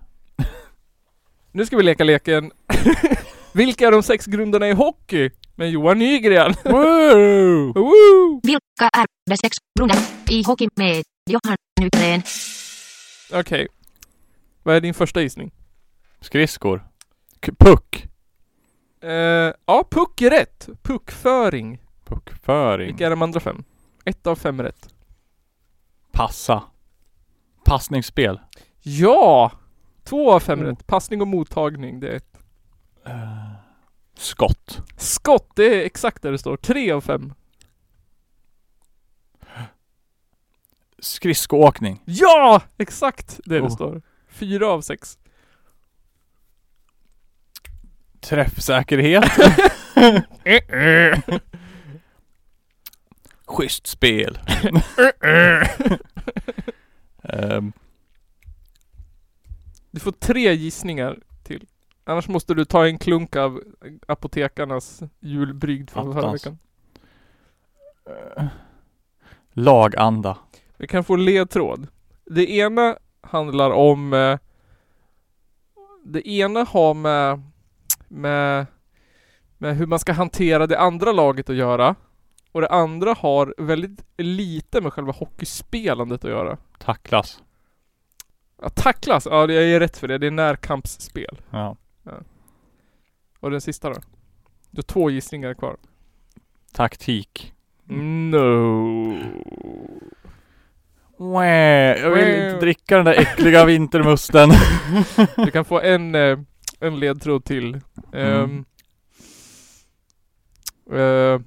Nu ska vi leka leken Vilka är de sex grunderna i hockey? Med Johan Nygren. Woo! Woo! Vilka är de sex grunder i hockey med Johan Nygren? Okej. Vad är din första gissning? Skridskor. K- puck. Eh, ja, puck är rätt. Puckföring. Puckföring. Vilka är de andra fem? Ett av fem rätt. Passa. Passningsspel. Ja! Två av fem Mm. rätt. Passning och mottagning, det är ett. Eh, skott. Skott, det är exakt där det står. Tre av fem. Skridskoåkning. Ja! Exakt det det Oh. står. Fyra av sex. Träffsäkerhet. Schysst spel. Ehm, Du får tre gissningar. Annars måste du ta en klunk av apotekarnas julbrygd från förra veckan. eh, laganda. Vi kan få ledtråd. Det ena handlar om... Eh, det ena har med, med, med hur man ska hantera det andra laget att göra. Och det andra har väldigt lite med själva hockeyspelandet att göra. Tacklas. Att tacklas, ja jag är rätt för det. Det är närkampsspel. Ja. Och den sista då? Du har två gissningar kvar. Taktik. No. Wah, jag vill inte dricka den där äckliga vintermusten. Du kan få en, eh, en ledtråd till. Ehm, eh,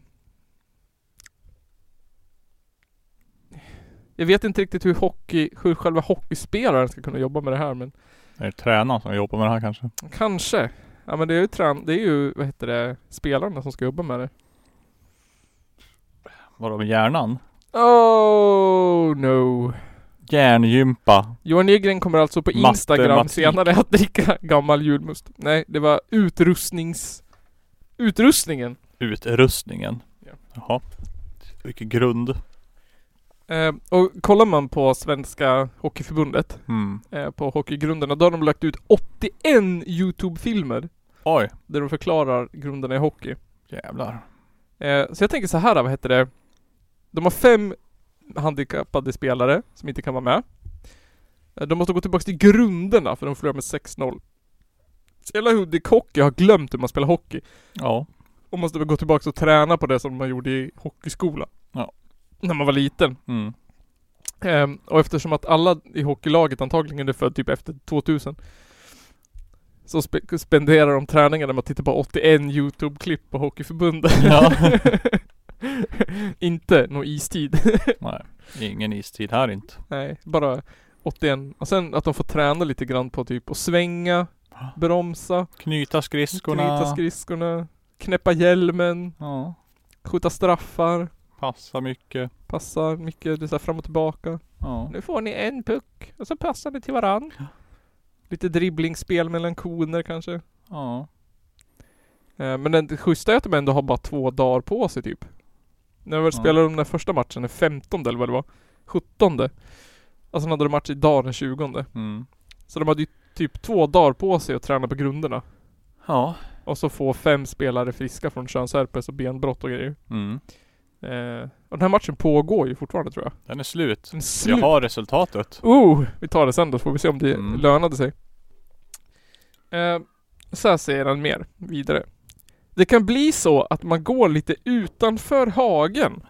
jag vet inte riktigt hur hockey, hur själva hockeyspelaren ska kunna jobba med det här men Är det tränaren som jobbar med det här kanske? kanske. Ja men det är ju trän, det är ju, vad heter det, spelarna som ska jobba med det. Vadå med hjärnan? Oh no. Hjärngympa. Johan Nygren kommer alltså på Instagram Matematik. senare att dricka gammal julmust. Nej, det var utrustnings... Utrustningen. Utrustningen. Ja. Jaha. Vilken grund. Eh, och kollar man på Svenska Hockeyförbundet, Mm. eh, på Hockeygrunderna, då har de lagt ut 81 YouTube-filmer Oj. där de förklarar grunderna i hockey. Jävlar. Eh, så jag tänker så här, vad heter det? De har fem handikappade spelare som inte kan vara med. Eh, De måste gå tillbaka till grunderna för de förlorar med 6-0. Så hela Hudik Hockey har glömt hur man spelar hockey. Ja. Och måste gå tillbaka och träna på det som man gjorde i hockeyskola. Ja. När man var liten. Mm. Ehm, och eftersom att alla i hockeylaget antagligen är född typ efter 2000 Så spe- spenderar de träningarna med att titta på 81 YouTube-klipp på Hockeyförbundet. Ja. inte någon istid. Nej. Ingen istid här inte. Nej, bara 81. Och sen att de får träna lite grann på typ att svänga, bromsa, Knyta skridskorna. knyta skridskorna, knäppa hjälmen, Ja. skjuta straffar, Passa mycket. passar mycket, det är så här fram och tillbaka. Ja. Nu får ni en puck och så passar ni till varann. Lite dribblingsspel mellan koner kanske. Ja. Eh, Men det schyssta är att de ändå har bara två dagar på sig typ. När vi Ja. spelade de där första matchen, den 15 eller vad det var. 17. Alltså de hade de match idag den 20. Mm. Så de hade ju typ två dagar på sig att träna på grunderna. Ja. Och så få fem spelare friska från könsherpes och benbrott och grejer. Mm. Eh, och den här matchen pågår ju fortfarande tror jag. Den är slut. Den är slut. Jag har resultatet. Oh! Vi tar det sen då så får vi se om det Mm. lönade sig. Eh, så här säger han mer vidare. Det kan bli så att man går lite utanför hagen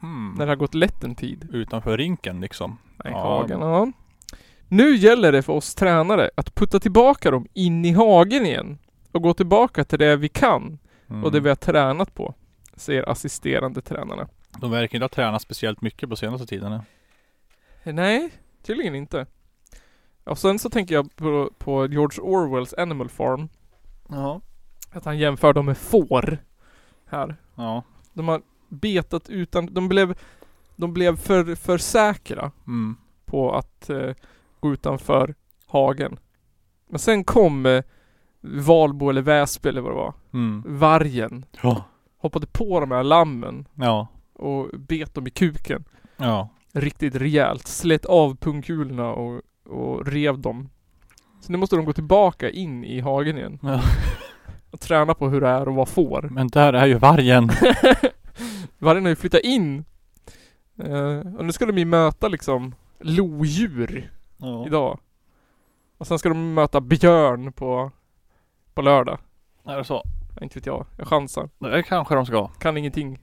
Hmm. när det har gått lätt en tid. Utanför rinken liksom. Nej, Ja. hagen, ja. Nu gäller det för oss tränare att putta tillbaka dem in i hagen igen och gå tillbaka till det vi kan Mm. och det vi har tränat på, säger assisterande tränarna. De verkar inte ha tränat speciellt mycket på senaste tiden. Nej, tydligen inte. Och sen så tänker jag på, på George Orwells Animal Farm. Ja. Att han jämför dem med får. Här. Ja. De har betat utan, de blev, de blev för, för säkra Mm. på att eh, gå utanför hagen. Men sen kom eh, Valbo eller Väsby eller vad det var. Mm. Vargen. Ja. Hoppade på de här lammen Ja. och bet dem i kuken. Ja. Riktigt rejält. Slet av pungkulorna och, och rev dem. Så nu måste de gå tillbaka in i hagen igen. Ja. Och träna på hur det är att vara får. Men där är ju vargen. Vargen har ju flyttat in. Eh, och nu ska de ju möta liksom lodjur Ja. idag. Och sen ska de möta björn på, på lördag. Är det så? Inte vet jag. Jag chansar. Det kanske de ska. Kan ingenting.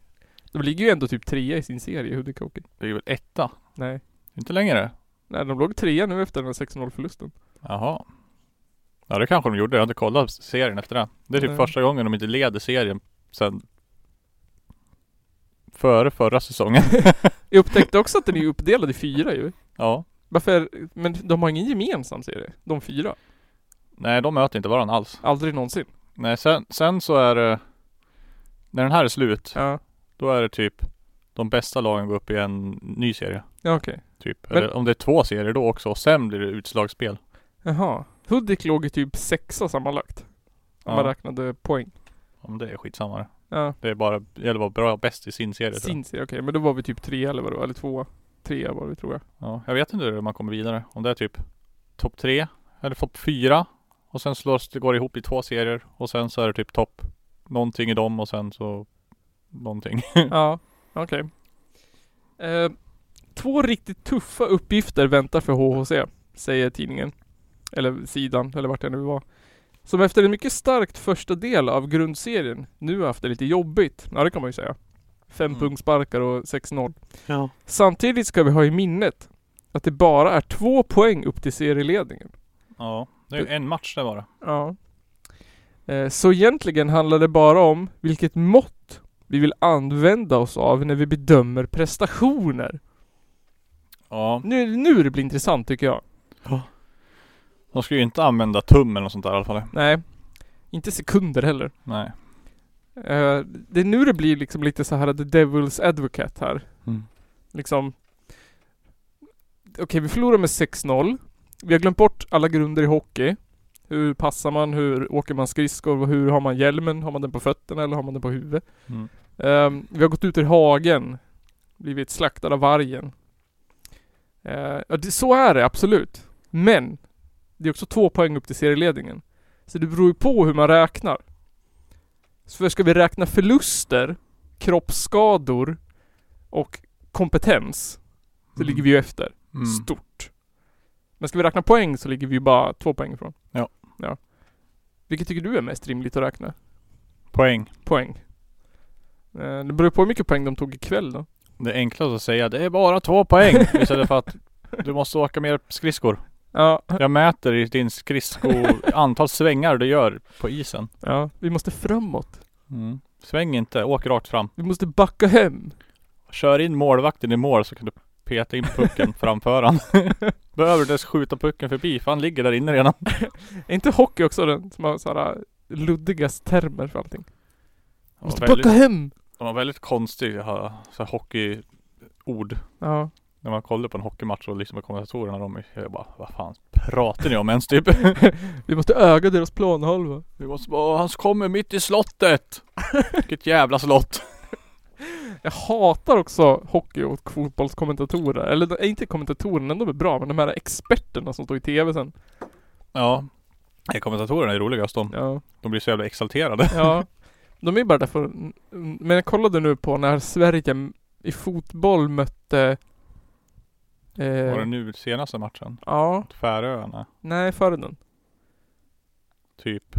De ligger ju ändå typ trea i sin serie, Hudik Hockey. Det är väl etta? Nej. Inte längre? Nej, de låg trea nu efter den här 6-0 förlusten. Jaha. Ja det kanske de gjorde. Jag har inte kollat serien efter det. Det är typ Nej. första gången de inte leder serien sen Före förra säsongen. Jag upptäckte också att den är uppdelad i fyra ju. ja. Varför? Men de har ingen gemensam serie. De fyra. Nej de möter inte varandra alls. Aldrig någonsin. Nej sen, sen så är det När den här är slut Ja. Då är det typ De bästa lagen går upp i en ny serie. Ja okej. Typ. Men- Eller om det är två serier då också och sen blir det utslagsspel. Jaha. Hudik låg i typ sexa sammanlagt. Om man Ja. räknade poäng. Om det är skitsamma det. Ja. Det är bara, det gäller att vara bra bäst i sin serie tror jag. Sin serie, okej. Men då var vi typ tre eller vad det var. Eller två. Tre var vi tror jag. Ja, jag vet inte hur man kommer vidare. Om det är typ topp tre eller topp fyra och sen slås det, går ihop i två serier och sen så är det typ topp någonting i dem och sen så någonting. Ja, okej. Eh, två riktigt tuffa uppgifter väntar för HHC, säger tidningen. Eller sidan, eller vart det nu var. Som efter en mycket starkt första del av grundserien nu har haft det lite jobbigt. Ja, det kan man ju säga. Fem Mm. punktsparkar och 6-0. Ja. Samtidigt ska vi ha i minnet att det bara är två poäng upp till serieledningen. Ja, det är en match det bara. Ja. Eh, Så egentligen handlar det bara om vilket mått vi vill använda oss av när vi bedömer prestationer. Ja, Nu, nu det blir intressant tycker jag. de ska ju inte använda tum eller något sånt där i alla fall. Nej. Inte sekunder heller. Nej. Eh, det är nu det blir liksom lite så här the devil's advocate här. Mm. Liksom. Okej, vi förlorar med 6-0. Vi har glömt bort alla grunder i hockey. Hur passar man? Hur åker man skridskor? Hur har man hjälmen? Har man den på fötterna eller har man den på huvudet? Mm. Ehm, vi har gått ut ur hagen. Blivit slaktade av vargen. Uh, ja, det, så är det absolut. Men det är också två poäng upp till serieledningen. Så det beror ju på hur man räknar. Så för ska vi räkna förluster, kroppsskador och kompetens så Mm. ligger vi ju efter. Mm. Stort. Men ska vi räkna poäng så ligger vi ju bara två poäng ifrån. Ja. ja. Vilket tycker du är mest rimligt att räkna? Poäng. Poäng. Eh, Det beror på hur mycket poäng de tog ikväll då. Det är enklast att säga det är bara två poäng istället för att du måste åka mer skridskor. Ja, Jag mäter i din skridsko antal svängar du gör på isen. ja. Vi måste framåt. Mm. Sväng inte, åk rakt fram. Vi måste backa hem. Kör in målvakten i mål så kan du peta in pucken framför han. Behöver du ens skjuta pucken förbi för han ligger där inne redan. Är inte hockey också den som har sådana luddigast termer för allting? Har Måste väldigt, backa hem! de har väldigt konstiga så hockeyord. Ja. När man kollar på en hockeymatch och liksom kommentatorerna de är jag bara Vad fan pratar ni om ens typ? Vi måste öga deras planhalva. Vi måste bara, han kommer mitt i slottet! Vilket jävla slott! Jag hatar också hockey och fotbollskommentatorer. Eller inte kommentatorerna, de är bra, men de här experterna som står i TV sen. Ja. Kommentatorerna är roligast de. Ja. De blir så jävla exalterade. Ja. De är bara där för... Men jag kollade nu på när Sverige i fotboll mötte... Var det Eh, nu senaste matchen? ja, Färöarna? nej före den. Typ.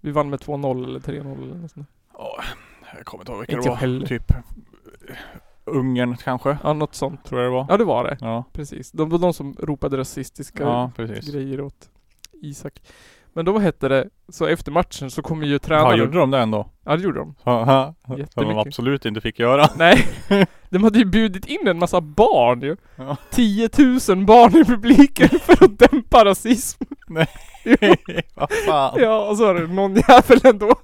Vi vann med 2-0 eller 3-0 eller något sånt. Ja, jag kommer inte ihåg vilka det var. heller. Typ eh, Ungern kanske? Ja, något sånt. Tror jag det var. Ja, det var det. Ja, Precis. De var de som ropade rasistiska ja grejer åt Isak. Men då vad hette det? Så efter matchen så kommer ju Ja, tränaren... gjorde de det ändå? Ja, det gjorde de. Haha. Som de absolut inte fick göra. Nej, de hade ju bjudit in en massa barn ju. Ja. 10 000 barn i publiken för att dämpa rasism. Vad fan. Ja, och så var det någon jävel ändå.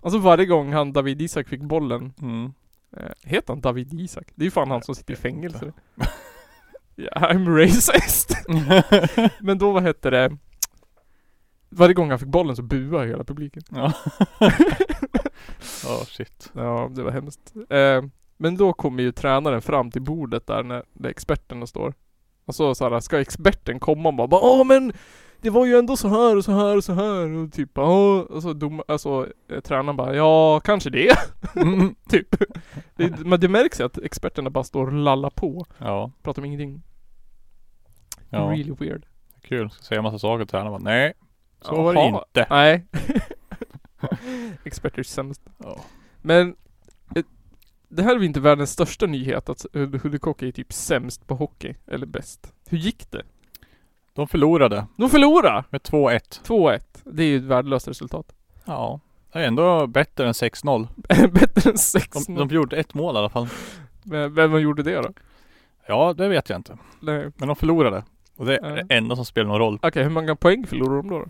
Och så varje gång han David Isak fick bollen, Mm. Eh, heter han David Isak? Det är ju fan han som sitter i fängelse. Ja, I'm racist. Men då vad hette det? Varje gång han fick bollen så buade hela publiken. Ja. oh, shit. Ja, det var hemskt. Eh, men då kommer ju tränaren fram till bordet där när, där experterna står. Och så, så här, ska experten komma och bara bara, Åh men det var ju ändå så här och så här och så här och typ Åh, och så dom, alltså eh, tränaren bara Ja, kanske det. Mm. typ. Det, men det märks ju att experterna bara står och lallar på. Ja, Pratar om ingenting. ja. Really weird. Kul. Ska säga massa saker till tränaren bara, nej. Så Jaha. var det inte. Nej. Experter sämst. Ja. Men eh, det här är väl inte världens största nyhet att Hudiksvall är typ sämst på hockey. Eller bäst. Hur gick det? De förlorade De förlorade! med 2-1. 2-1. Det är ju ett värdelöst resultat. Ja. Det är ändå bättre än 6-0. Bättre än De, 6 de gjorde ett mål i alla fall. Men Vem gjorde det då? Ja, det vet jag inte. Nej. Men de förlorade. Och det är Ja. det enda som spelar någon roll. Okej, hur många poäng förlorade de då?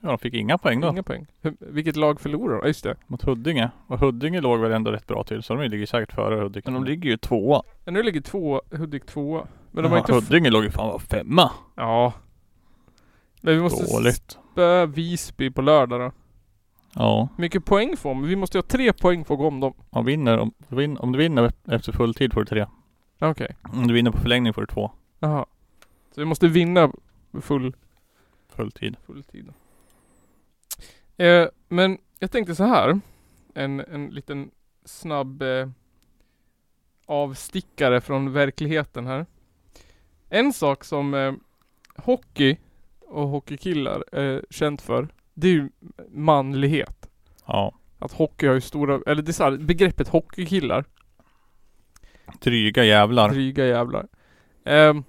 Ja, de fick inga poäng då. Inga poäng. Hur, vilket lag förlorade de? Ja, just det. Mot Huddinge. Och Huddinge låg väl ändå rätt bra till. Så de ligger säkert före Huddinge. Men de ligger ju tvåa. Ja, nu ligger två, Hudik tvåa. Men de Men har inte... Huddinge låg ju fan var femma. Ja. Men vi måste Dåligt. spöa Visby på lördag då. Ja. Mycket poäng får man? Vi måste ha tre poäng för att gå om dem. Om, vinner, om, vin, om du vinner efter full tid får du tre. Okej. Om du vinner på förlängning får du två. Jaha. Så vi måste vinna full, Full tid. full tid då. Eh, men jag tänkte så här. En, en liten snabb eh, avstickare från verkligheten här. En sak som eh, hockey och hockeykillar är känt för. Det är ju manlighet. Ja. Att hockey har ju stora, eller det är så här, begreppet hockeykillar Dryga jävlar. Dryga jävlar. Ehm,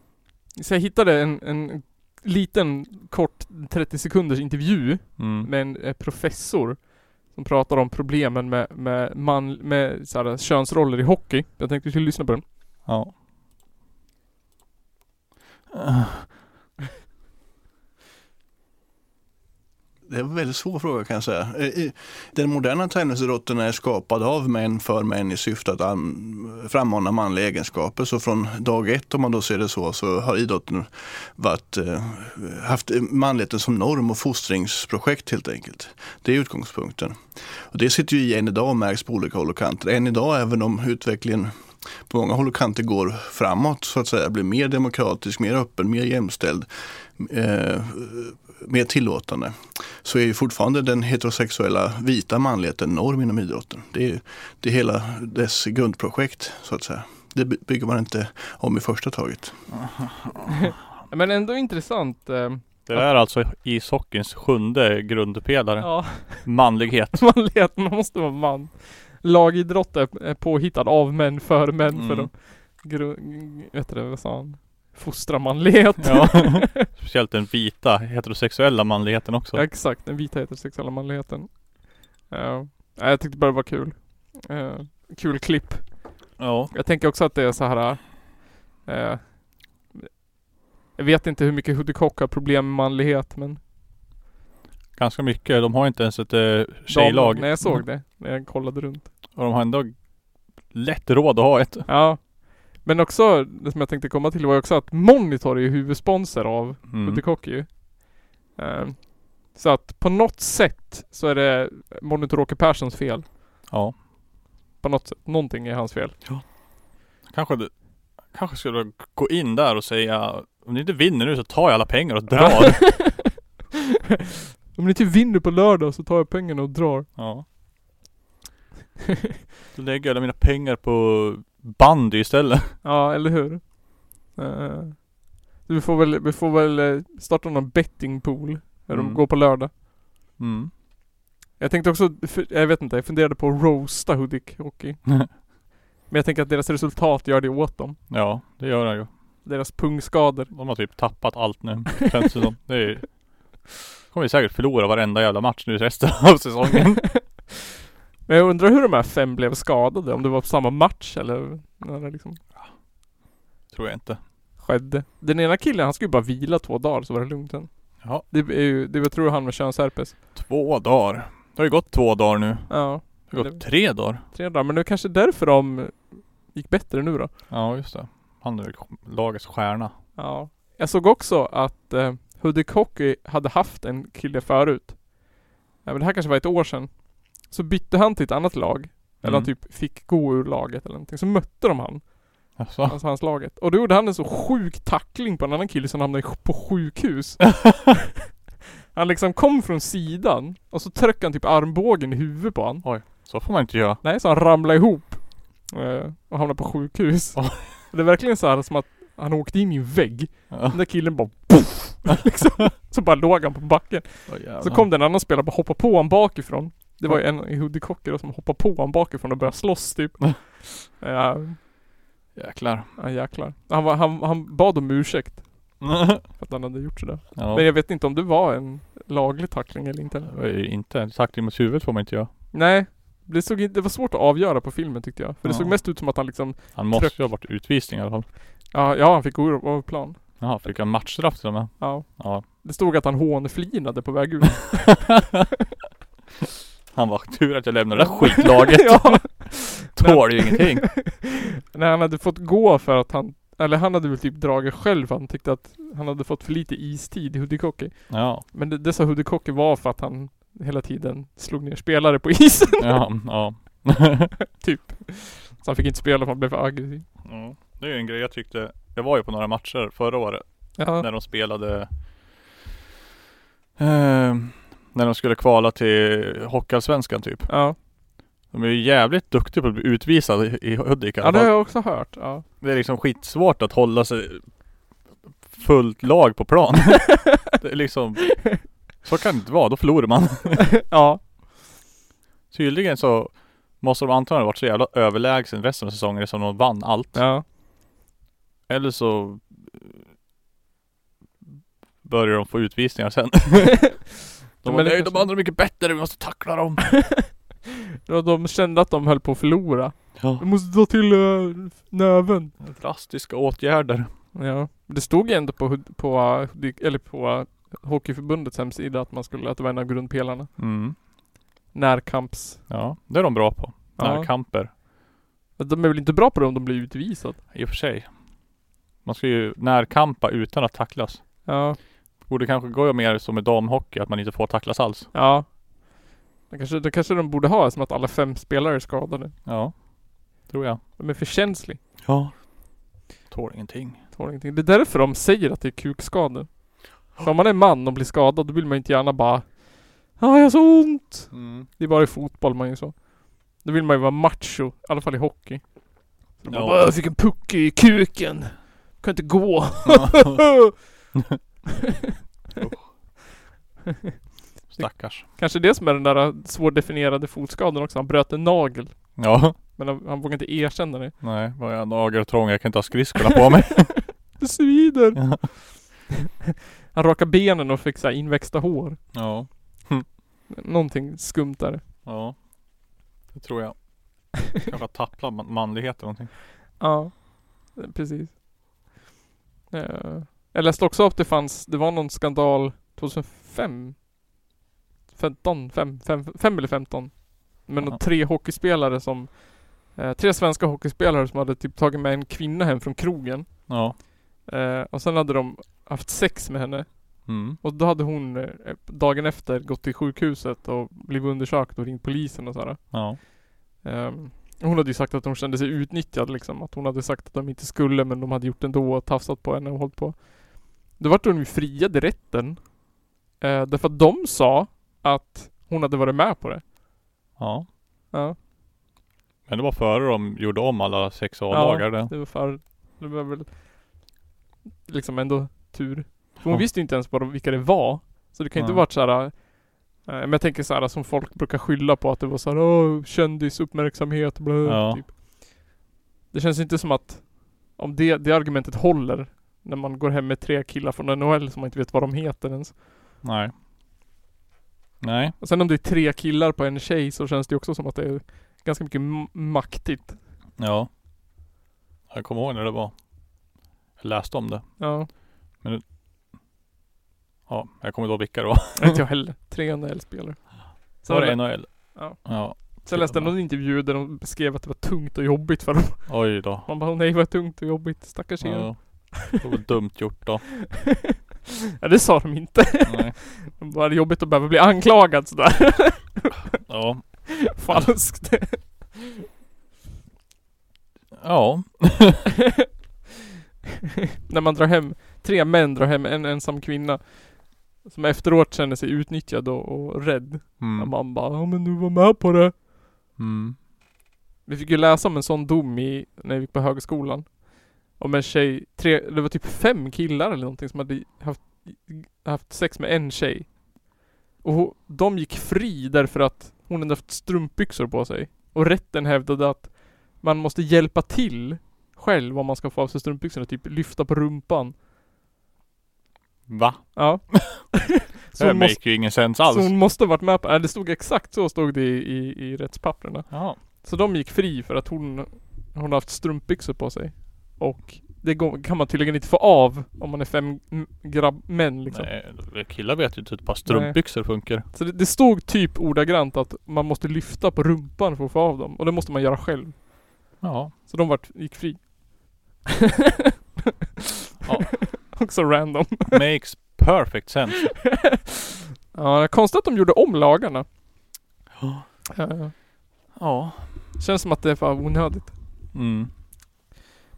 så jag hittade en, en liten kort 30 sekunders intervju Mm. med en eh, professor som pratar om problemen med, med, man, med så här, könsroller i hockey. Jag tänkte vi skulle lyssna på den. Ja. Det är en väldigt svår fråga kan jag säga. Eh, den moderna tennisidrotten är skapad av män för män i syfte att frammana manliga egenskaper. Så från dag ett om man då ser det så, så har idrotten varit, eh, haft manligheten som norm och fostringsprojekt helt enkelt. Det är utgångspunkten. Och det sitter ju i än idag och märks på olika håll och kanter. Än idag, även om utvecklingen på många håll och kanter går framåt så att säga, blir mer demokratisk, mer öppen, mer jämställd, eh, mer tillåtande så är ju fortfarande den heterosexuella vita manligheten norm inom idrotten. Det är, det är hela dess grundprojekt så att säga. Det by- bygger man inte om i första taget. Men ändå intressant. Eh, Det är alltså ishockeyns sjunde grundpelare. ja, Manlighet. manlighet, man måste vara man. Lagidrott är påhittad av män för män för Mm. att gru- vet du vad sa han? Fostra manlighet. Ja. Speciellt den vita heterosexuella manligheten också. Ja, exakt, den vita heterosexuella manligheten. Nej, jag tyckte bara det var kul. Eh, kul klipp. Ja. Jag tänker också att det är så här. eh, jag vet inte hur mycket Hudiksvall har problem med manlighet men Ganska mycket. De har inte ens ett eh, tjejlag. De, nej jag såg det när jag kollade runt. Och de har ändå lätt råd att ha ett. Ja. Men också, det som jag tänkte komma till var också att Monitor är ju huvudsponsor av Mm. Ju. Eh, så att på något sätt så är det Monitor Åke Perssons fel. Ja. På något sätt. Någonting är hans fel. Ja. Kanske du Kanske skulle gå in där och säga Om ni inte vinner nu så tar jag alla pengar och drar. Om ni inte vinner på lördag så tar jag pengarna och drar. ja. Då lägger jag alla mina pengar på bandy istället. Ja, eller hur? Eh, vi får väl, vi får väl eh, starta någon bettingpool. När de Mm. går på lördag. Mm. Jag tänkte också, jag vet inte, jag funderade på att roasta Hudik Hockey. Men jag tänker att deras resultat gör det åt dem. ja, det gör han ju. Deras pungskador. De har typ tappat allt nu. Känns det som. Det är Kommer vi säkert förlora varenda jävla match nu resten av säsongen. Men jag undrar hur de här fem blev skadade. Om det var på samma match eller när det liksom Tror jag inte. skedde. Den ena killen han skulle ju bara vila två dagar så var det lugnt sen. Ja. Det är ju, det jag tror han med könsherpes. Två dagar. Det har ju gått två dagar nu. Ja. Det har gått tre dagar. Tre dagar. Men det är kanske därför de gick bättre nu då. Ja, just det. Han är väl lagets stjärna. Ja. Jag såg också att eh, Hudik Hockey hade haft en kille förut. Ja, men det här kanske var ett år sedan. Så bytte han till ett annat lag. Eller han Mm. typ fick gå ur laget eller någonting. Så mötte de han. Alltså. Alltså hans laget. Och då gjorde han en så sjuk tackling på en annan kille som hamnade på sjukhus. han liksom kom från sidan och så tryckte han typ armbågen i huvudet på han. Så får man inte göra. Nej, så han ramlade ihop. eh, Och hamnade på sjukhus. Oj. Det är verkligen så här som att han åkte in i en vägg. Ja. Den där killen bara poff, liksom. Så bara låg han på backen. Så kom det en annan spelare och bara hoppade på honom bakifrån. Det var ju en i då som hoppade på honom bakifrån och började slåss typ. Ja, Jäklar. ja jäklar. Han, var, han, han bad om ursäkt för att han hade gjort sådär. ja. Men jag vet inte om det var en laglig tackling eller inte. Det inte. Tackling mot huvudet får man inte göra. Nej. Det, såg, det var svårt att avgöra på filmen tyckte jag. För det Ja. såg mest ut som att han liksom Han måste ju ha varit utvisning i alla fall. Ja, ja han fick gå av plan. Jaha, fick han matchstraff till och med? Ja. Ja. Det stod att han hånflinade på väg ut. Han var tur att jag lämnade det där skitlaget. ja. Tål ju ingenting. Nej han hade fått gå för att han eller han hade väl typ dragit själv för han tyckte att han hade fått för lite istid i Hudik Hockey. Ja, Men det, det sa Hudik Hockey var för att han hela tiden slog ner spelare på isen. ja, ja. typ. Så han fick inte spela för han blev för aggressiv. Ja, Det är ju en grej jag tyckte. Jag var ju på några matcher förra året. Ja. När de spelade eh, När de skulle kvala till Hockeyallsvenskan typ. Ja. De är ju jävligt duktiga på att bli utvisade i Hudik i ja, alla det har fall. jag också hört. Ja. Det är liksom skitsvårt att hålla sig fullt lag på plan. det är liksom Så kan det inte vara, då förlorar man. ja. Tydligen så Måste de antagligen varit så jävla överlägsen resten av säsongen som de vann allt. Ja. Eller så Börjar de få utvisningar sen. De det nej de andra är mycket bättre, vi måste tackla dem. Ja, de kände att de höll på att förlora. Ja. Vi måste ta till uh, näven. Drastiska åtgärder. Ja. Det stod ju ändå på, på, eller på Hockeyförbundets hemsida att man skulle, att det var en av grundpelarna. Mm. Närkamps... Ja, det är de bra på. Ja. Närkamper. De är väl inte bra på det om de blir utvisade? I och för sig. Man ska ju närkampa utan att tacklas. Ja. Borde kanske gå mer som i damhockey, att man inte får tacklas alls. Ja. Det kanske, det kanske de borde ha som att alla fem spelare är skadade. Ja, tror jag. De är för känsliga. Ja. Tål ingenting. Tål ingenting. Det är därför de säger att det är kukskador. För om man är man och blir skadad då vill man inte gärna bara Ja, jag har så ont. Mm. Det är bara i fotboll man gör så. Då vill man ju vara macho. I alla fall i hockey. Så Ja. ja. bara, jag fick en puck i kuken. Kan inte gå. Stackars. Kanske det som är den där svårdefinierade fotskadan också. Han bröt en nagel. Ja. Men han, han vågar inte erkänna det. Nej, var jag nageltrång, jag kan inte ha skridskorna på mig. Det svider. Ja. Han rakade benen och fick så här inväxta hår. ja. Någonting skumt där. Ja. Det tror jag. Kanske man- manlighet eller någonting. Ja, precis. Eh, Jag läste också att det fanns, det var någon skandal 2005 15, 5, 5, 5 eller 15 Med några tre hockeyspelare som eh, Tre svenska hockeyspelare som hade typ tagit med en kvinna hem från krogen Ja. eh, Och sen hade de haft sex med henne Mm. Och då hade hon eh, dagen efter gått till sjukhuset och blivit undersökt och ringt polisen och sådär Ja. Ehm, Hon hade ju sagt att de kände sig utnyttjad liksom. Att hon hade sagt att de inte skulle men de hade gjort ändå och tafsat på henne och hållit på. Då vart hon ju friad i rätten. Eh, därför att de sa att hon hade varit med på det. Ja. Ja. Men det var före de gjorde om alla sexuallagar det. Det var för, det var väl liksom ändå tur. För hon Ja. visste ju inte ens de, vilka det var. Så det kan ju inte varit såhär eh, Men jag tänker såhär som folk brukar skylla på att det var såhär Åh, kändisuppmärksamhet blö, Ja. typ. Det känns inte som att Om det, det argumentet håller När man går hem med tre killar från NHL som man inte vet vad de heter ens. Nej. Nej. Och sen om det är tre killar på en tjej så känns det också som att det är ganska mycket maktigt. Ja. Jag kommer ihåg när det var. Jag läste om det. Ja, Ja, jag kommer inte ihåg vilka det var. inte jag heller. Tre NHL-spelare. Så var det Sen, NHL? Ja. Ja. sen läste jag någon intervju där de beskrev att det var tungt och jobbigt för dem. Oj då. Man bara, nej vad tungt och jobbigt, stackars er. Ja. Det var dumt gjort då. Ja det sa de inte. Nej. Bara, det är jobbigt att behöva bli anklagad sådär. Ja. Falskt. Ja. När man drar hem, tre män drar hem en ensam kvinna. Som efteråt känner sig utnyttjad och, och rädd. Mm. man bara, ja men du var med på det. Mm. Vi fick ju läsa om en sån dom i, när vi gick på högskolan. Om en tjej, tre, det var typ fem killar eller någonting som hade haft, haft sex med en tjej. Och de gick fri därför att hon hade haft strumpbyxor på sig. Och rätten hävdade att man måste hjälpa till själv om man ska få av sig strumpbyxorna, typ lyfta på rumpan. Va? Ja. så, Det make ju ingen sens så alls. hon måste varit med på, nej det stod exakt så stod det i, i, i rättspapperna. Ja. Så de gick fri för att hon, hon har haft strumpbyxor på sig. Och det går, kan man tydligen inte få av om man är fem grabb, män liksom. Nej, killar vet ju inte hur ett par strumpbyxor funkar. Så det, det stod typ ordagrant att man måste lyfta på rumpan för att få av dem. Och det måste man göra själv. Ja. Så de vart, gick fri. Ja. Också random. Makes perfect sense. ja, konstigt att de gjorde om lagarna. Uh, Ja. känns som att det var onödigt. Mm.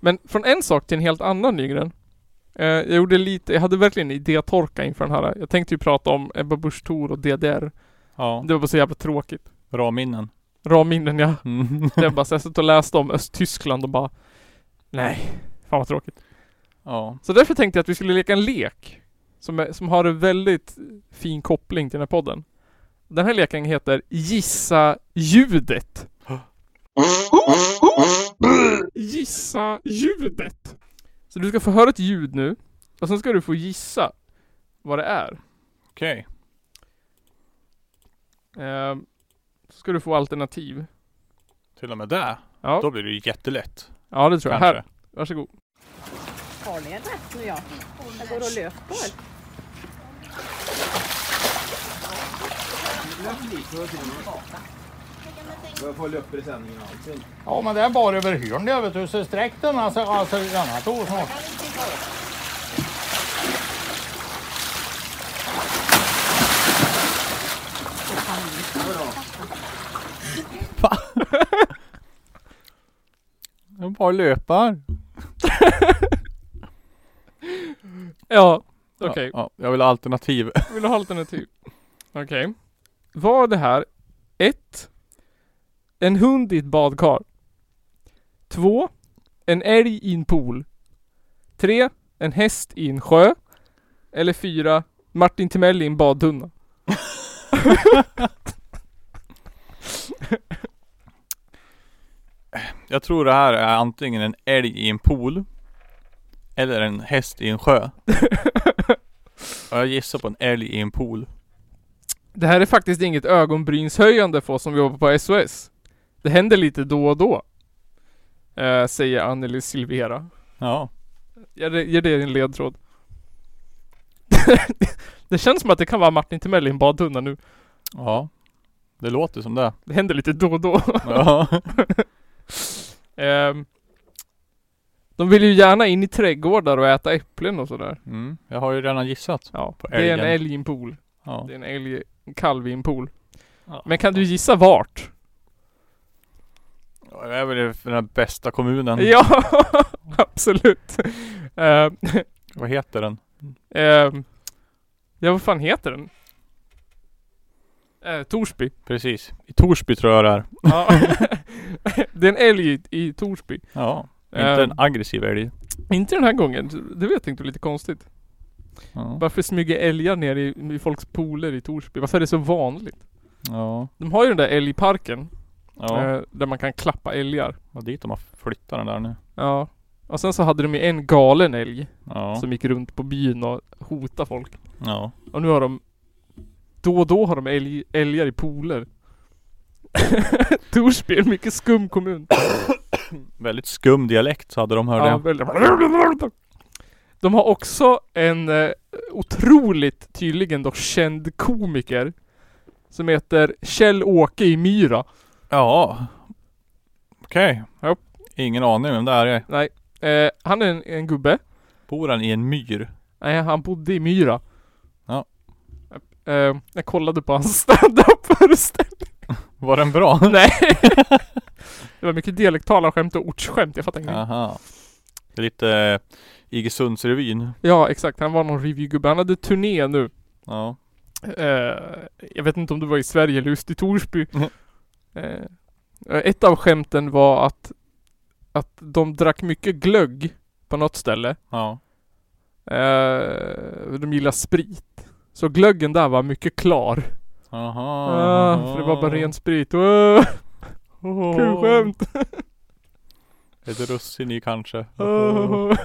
Men från en sak till en helt annan Nygren. Eh, jag gjorde lite, jag hade verkligen idétorka inför den här. Jag tänkte ju prata om Ebba Busch Thor och DDR. Ja. Det var bara så jävla tråkigt. Bra minnen. Ramminnen ja. Mm. Jag bara så jag satt och läste om Östtyskland och bara Nej, fan vad tråkigt. Ja. Så därför tänkte jag att vi skulle leka en lek. Som, är, som har en väldigt fin koppling till den här podden. Den här leken heter Gissa ljudet. Gissa ljudet. Så du ska få höra ett ljud nu. Och sen ska du få gissa vad det är. Okej. Ehm, så ska du få alternativ. Till och med det. Ja, Då blir det ju jättelätt. ja det tror jag. Kanske. Här, varsågod. Har ni en rätt nu ja? Jag går och löper. Ja, men det är bara över hörn det, vet du. Så sträck den alltså, alltså den här tog snart. Jag bara löpar. Ja, okej. Ja, ja, jag vill ha alternativ. Vill du ha alternativ? Okej. Var det här 1. En hund i ett badkar. 2. En älg i en pool. 3. En häst i en sjö. Eller 4. Martin Timell i en badtunna. Jag tror det här är antingen en älg i en pool. Eller en häst i en sjö. Och jag gissar på en älg i en pool. Det här är faktiskt inget ögonbrynshöjande för oss som jobbar på SOS. Det händer lite då och då. Eh, säger Anneli Silvera. Ja. Ger det, en ledtråd? det känns som att det kan vara Martin Timell i en badtunna nu. Ja. Det låter som det. Det händer lite då och då. Ja. Ehm, de vill ju gärna in i trädgårdar och äta äpplen och sådär. Mm. Jag har ju redan gissat. Ja, På det är en älgen. älg i en pool. Ja. Det är en älg, en kalv i en pool. Ja. Men kan du gissa vart? Jag är väl den bästa kommunen. Ja, absolut. Eh, Vad heter den? eh, ja, vad fan heter den? Eh, Torsby. Precis. I Torsby tror jag det är. Ja. det är en älg i, i Torsby. Ja. Inte en aggressiv älg. Inte den här gången. Det vet jag inte, lite konstigt. Ja. Varför smyger älgar ner i, i folks pooler i Torsby? Varför är det så vanligt? Ja. De har ju den där älgparken. Ja. Eh, där man kan klappa älgar. Och dit de har flyttat den där nu. Ja. Och sen så hade de ju en galen älg. Ja. Som gick runt på byn och hotade folk. Ja. Och nu har de Då och då har de älg, älgar i pooler. Torsby är en mycket skum kommun. Väldigt skum dialekt så hade de hört Ja, det. väldigt. De har också en eh, otroligt tydligen då känd komiker. Som heter Kjell-Åke i Myra. Ja. Okej. Ja. Ingen aning vem det här är. Nej. Eh, han är en, en gubbe. Bor han i en myr? Nej, han bodde i Myra. Ja. Eh, jag kollade på hans stand-up föreställning. Var den bra? Nej. det var mycket dialektalaskämt och ortsskämt. Jag fattar ingenting. Aha. Lite eh, Iggesundsrevyn. Ja, exakt. Han var någon reviewgubbe. Han hade turné nu. Ja. Eh, jag vet inte om det var i Sverige eller just i Torsby. Eh, ett av skämten var att, att de drack mycket glögg på något ställe. Ja. Eh, de gillar sprit. Så glöggen där var mycket klar. Aha. Ah, för det var bara ren sprit. Oh, kul skämt! Ett russin i kanske. Oh.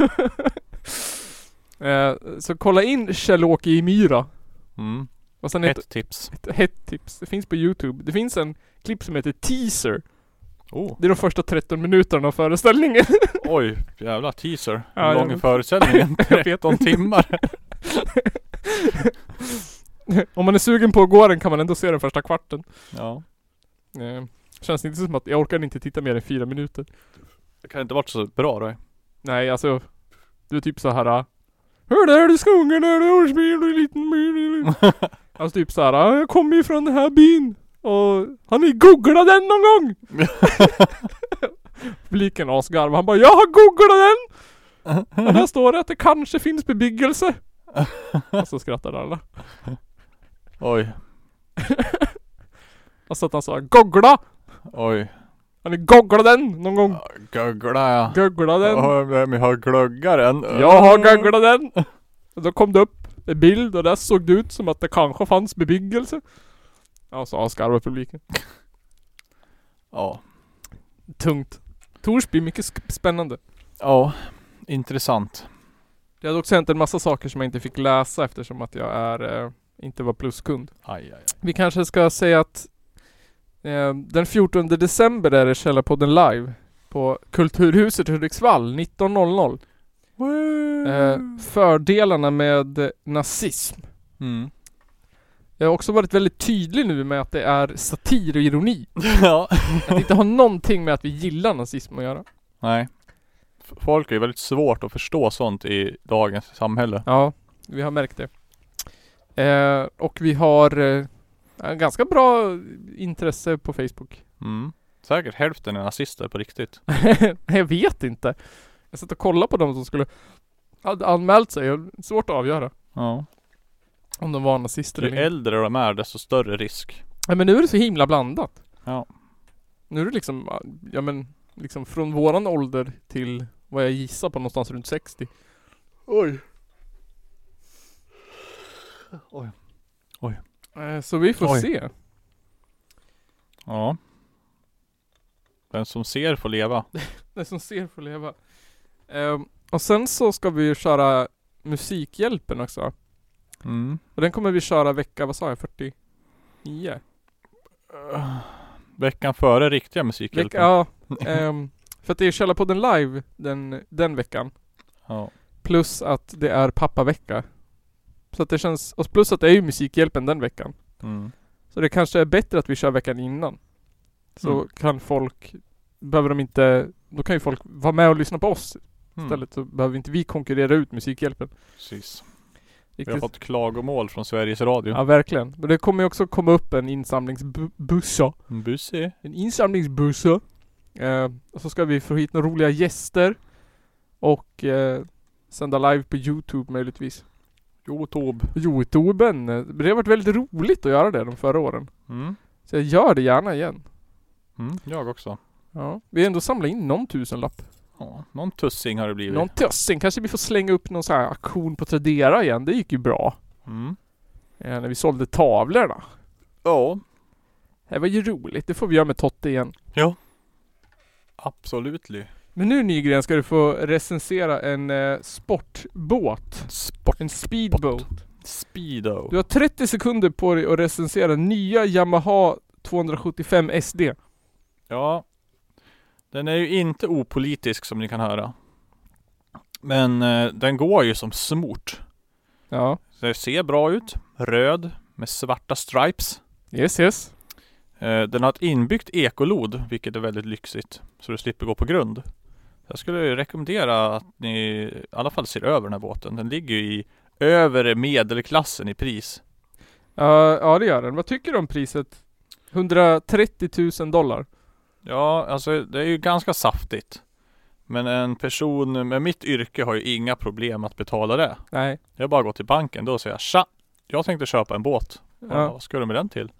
eh, så kolla in Kjell-Åke i Myra. Mm. Och sen ett, Ett tips. ett hett tips. Det finns på Youtube. Det finns en klipp som heter Teaser. Oh. Det är de första 13 minuterna av föreställningen. Oj, jävla teaser. Ja, lång är föreställningen? Jag vet 13 timmar. Om man är sugen på att gå den kan man ändå se den första kvarten. Ja. Eh, känns inte som att jag orkar inte titta mer än fyra minuter. Det kan inte varit så bra då. Nej alltså. Du är typ så här. Hör där du skogen där du och en liten. Alltså typ så här. Jag kommer ju från den här byn. Och har ni googlat den någon gång? Publiken asgarvar. Han bara Jag har googlat den! Och där står det att det kanske finns bebyggelse. Och så skrattar alla. Oj. Och så att han sa googla! Oj. Har ni googlat den någon gång? Gögla ja. Googla den? Ja, Vem har glöggaren? Jag har googlat den! Och då kom det upp en bild och där såg det ut som att det kanske fanns bebyggelse. Ja, så asgarvade publiken. Ja. Tungt. Torsby, mycket spännande. Ja. Intressant. Det hade också hänt en massa saker som jag inte fick läsa eftersom att jag är, eh, inte var pluskund. Aj, aj, aj. Vi kanske ska säga att eh, den 14 december är det Källarpodden live på Kulturhuset Hudiksvall 19.00. Eh, fördelarna med nazism. Mm. Jag har också varit väldigt tydlig nu med att det är satir och ironi. ja. Att det inte har någonting med att vi gillar nazism att göra. Nej. Folk är väldigt svårt att förstå sånt i dagens samhälle. Ja, vi har märkt det. Eh, och vi har eh, ganska bra intresse på Facebook. Mm. Säkert hälften är nazister på riktigt. jag vet inte. Jag satt och kollade på de som skulle hade anmält sig. Svårt att avgöra Ja. om de var nazister Ju eller inte. äldre de är desto större risk. Ja, men nu är det så himla blandat. Ja. Nu är det liksom, ja men liksom från våran ålder till vad jag gissar på någonstans runt 60. Oj. Eh, Så vi får Oj. se. Ja. Den som ser får leva. Den som ser får leva. Ehm, och sen så ska vi köra Musikhjälpen också. Mm. Och den kommer vi köra vecka, vad sa jag, 49? Veckan före riktiga musikhjälpen. Vecka, ja. ehm, för att det är Källarpodden live den, den veckan. Ja. Plus att det är pappavecka. Så att det känns, och plus att det är ju Musikhjälpen den veckan. Mm. Så det kanske är bättre att vi kör veckan innan. Så Mm. kan folk, behöver de inte, då kan ju folk vara med och lyssna på oss Mm. istället. Så behöver inte vi konkurrera ut Musikhjälpen. Precis. Vi har Riktigt. fått klagomål från Sveriges Radio. Ja verkligen. Men det kommer ju också komma upp en insamlingsbussa. Bussi. En insamlingsbussa. Eh, och så ska vi få hit några roliga gäster. Och eh, sända live på Youtube möjligtvis. Youtube. Youtuben. Det har varit väldigt roligt att göra det de förra åren. Mm. Så jag gör det gärna igen. Mm, jag också. Ja. Vi har ändå samlat in någon tusenlapp. Ja, någon tussing har det blivit. Någon tusen. Kanske vi får slänga upp någon sån här auktion på Tradera igen. Det gick ju bra. Mm. Eh, när vi sålde tavlorna. Ja, Det var ju roligt. Det får vi göra med Totte igen. absolut. Men nu Nygren ska du få recensera en eh, sportbåt. Sport. En speedboat. Speedo. Du har 30 sekunder på dig att recensera nya Yamaha 275 SD. Ja. Den är ju inte opolitisk som ni kan höra. Men eh, den går ju som smort. Ja. Det ser bra ut. Röd med svarta stripes. Yes yes. Eh, den har ett inbyggt ekolod, vilket är väldigt lyxigt. Så du slipper gå på grund. Jag skulle rekommendera att ni i alla fall ser över den här båten. Den ligger ju i övre medelklassen i pris. Ja, ja det gör den. Vad tycker du om priset? 130 000 dollar. Ja, alltså det är ju ganska saftigt. Men en person med mitt yrke har ju inga problem att betala det. Nej. Jag bara går till banken då och säger tja, jag tänkte köpa en båt. Ja. Ja. Vad ska du med den till?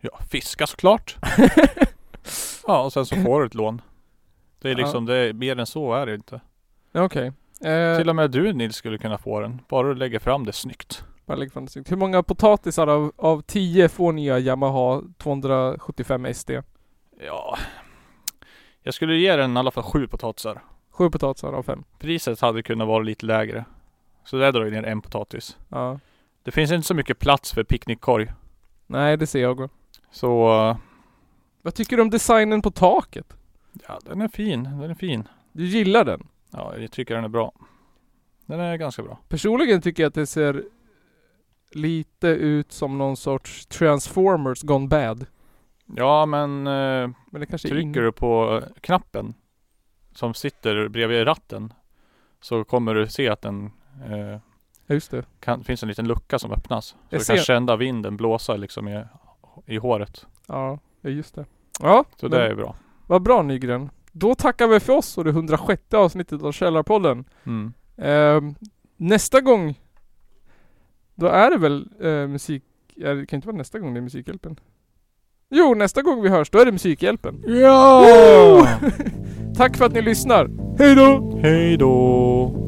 Ja, fiska såklart. ja, och sen så får du ett lån. Det är Ja. liksom, det är, mer än så är det inte. Ja, Okej. Eh, Till och med du Nils skulle kunna få den. Bara du lägger fram det snyggt. bara lägg fram det snyggt. Hur många potatisar av, av 10 får nya Yamaha 275 SD? Ja, jag skulle ge den i alla fall sju potatisar. Sju potatisar av fem. Priset hade kunnat vara lite lägre. Så där drar jag ner en potatis. Ja. Det finns inte så mycket plats för picknickkorg. Nej, det ser jag. Så eh, Vad tycker du om designen på taket? ja, den är fin. Den är fin. Du gillar den? Ja, jag tycker den är bra. Den är ganska bra. Personligen tycker jag att det ser lite ut som någon sorts Transformers gone bad. Ja, men eh, Men det kanske trycker du på eh, knappen som sitter bredvid ratten så kommer du se att den eh, just det. kan, finns en liten lucka som öppnas. Så Jag du kan ser. känna vinden blåsa liksom i, i håret. Ja, just det. Ja, Så det är bra. vad bra Nygren. Då tackar vi för oss och det 106 avsnittet av Källarpodden. Mm. Ehm, nästa gång Då är det väl eh, musik... Ja, det kan inte vara nästa gång det är Musikhjälpen. Jo, nästa gång vi hörs, då är det Musikhjälpen. Ja! Tack för att ni lyssnar. Hej då! Hej då!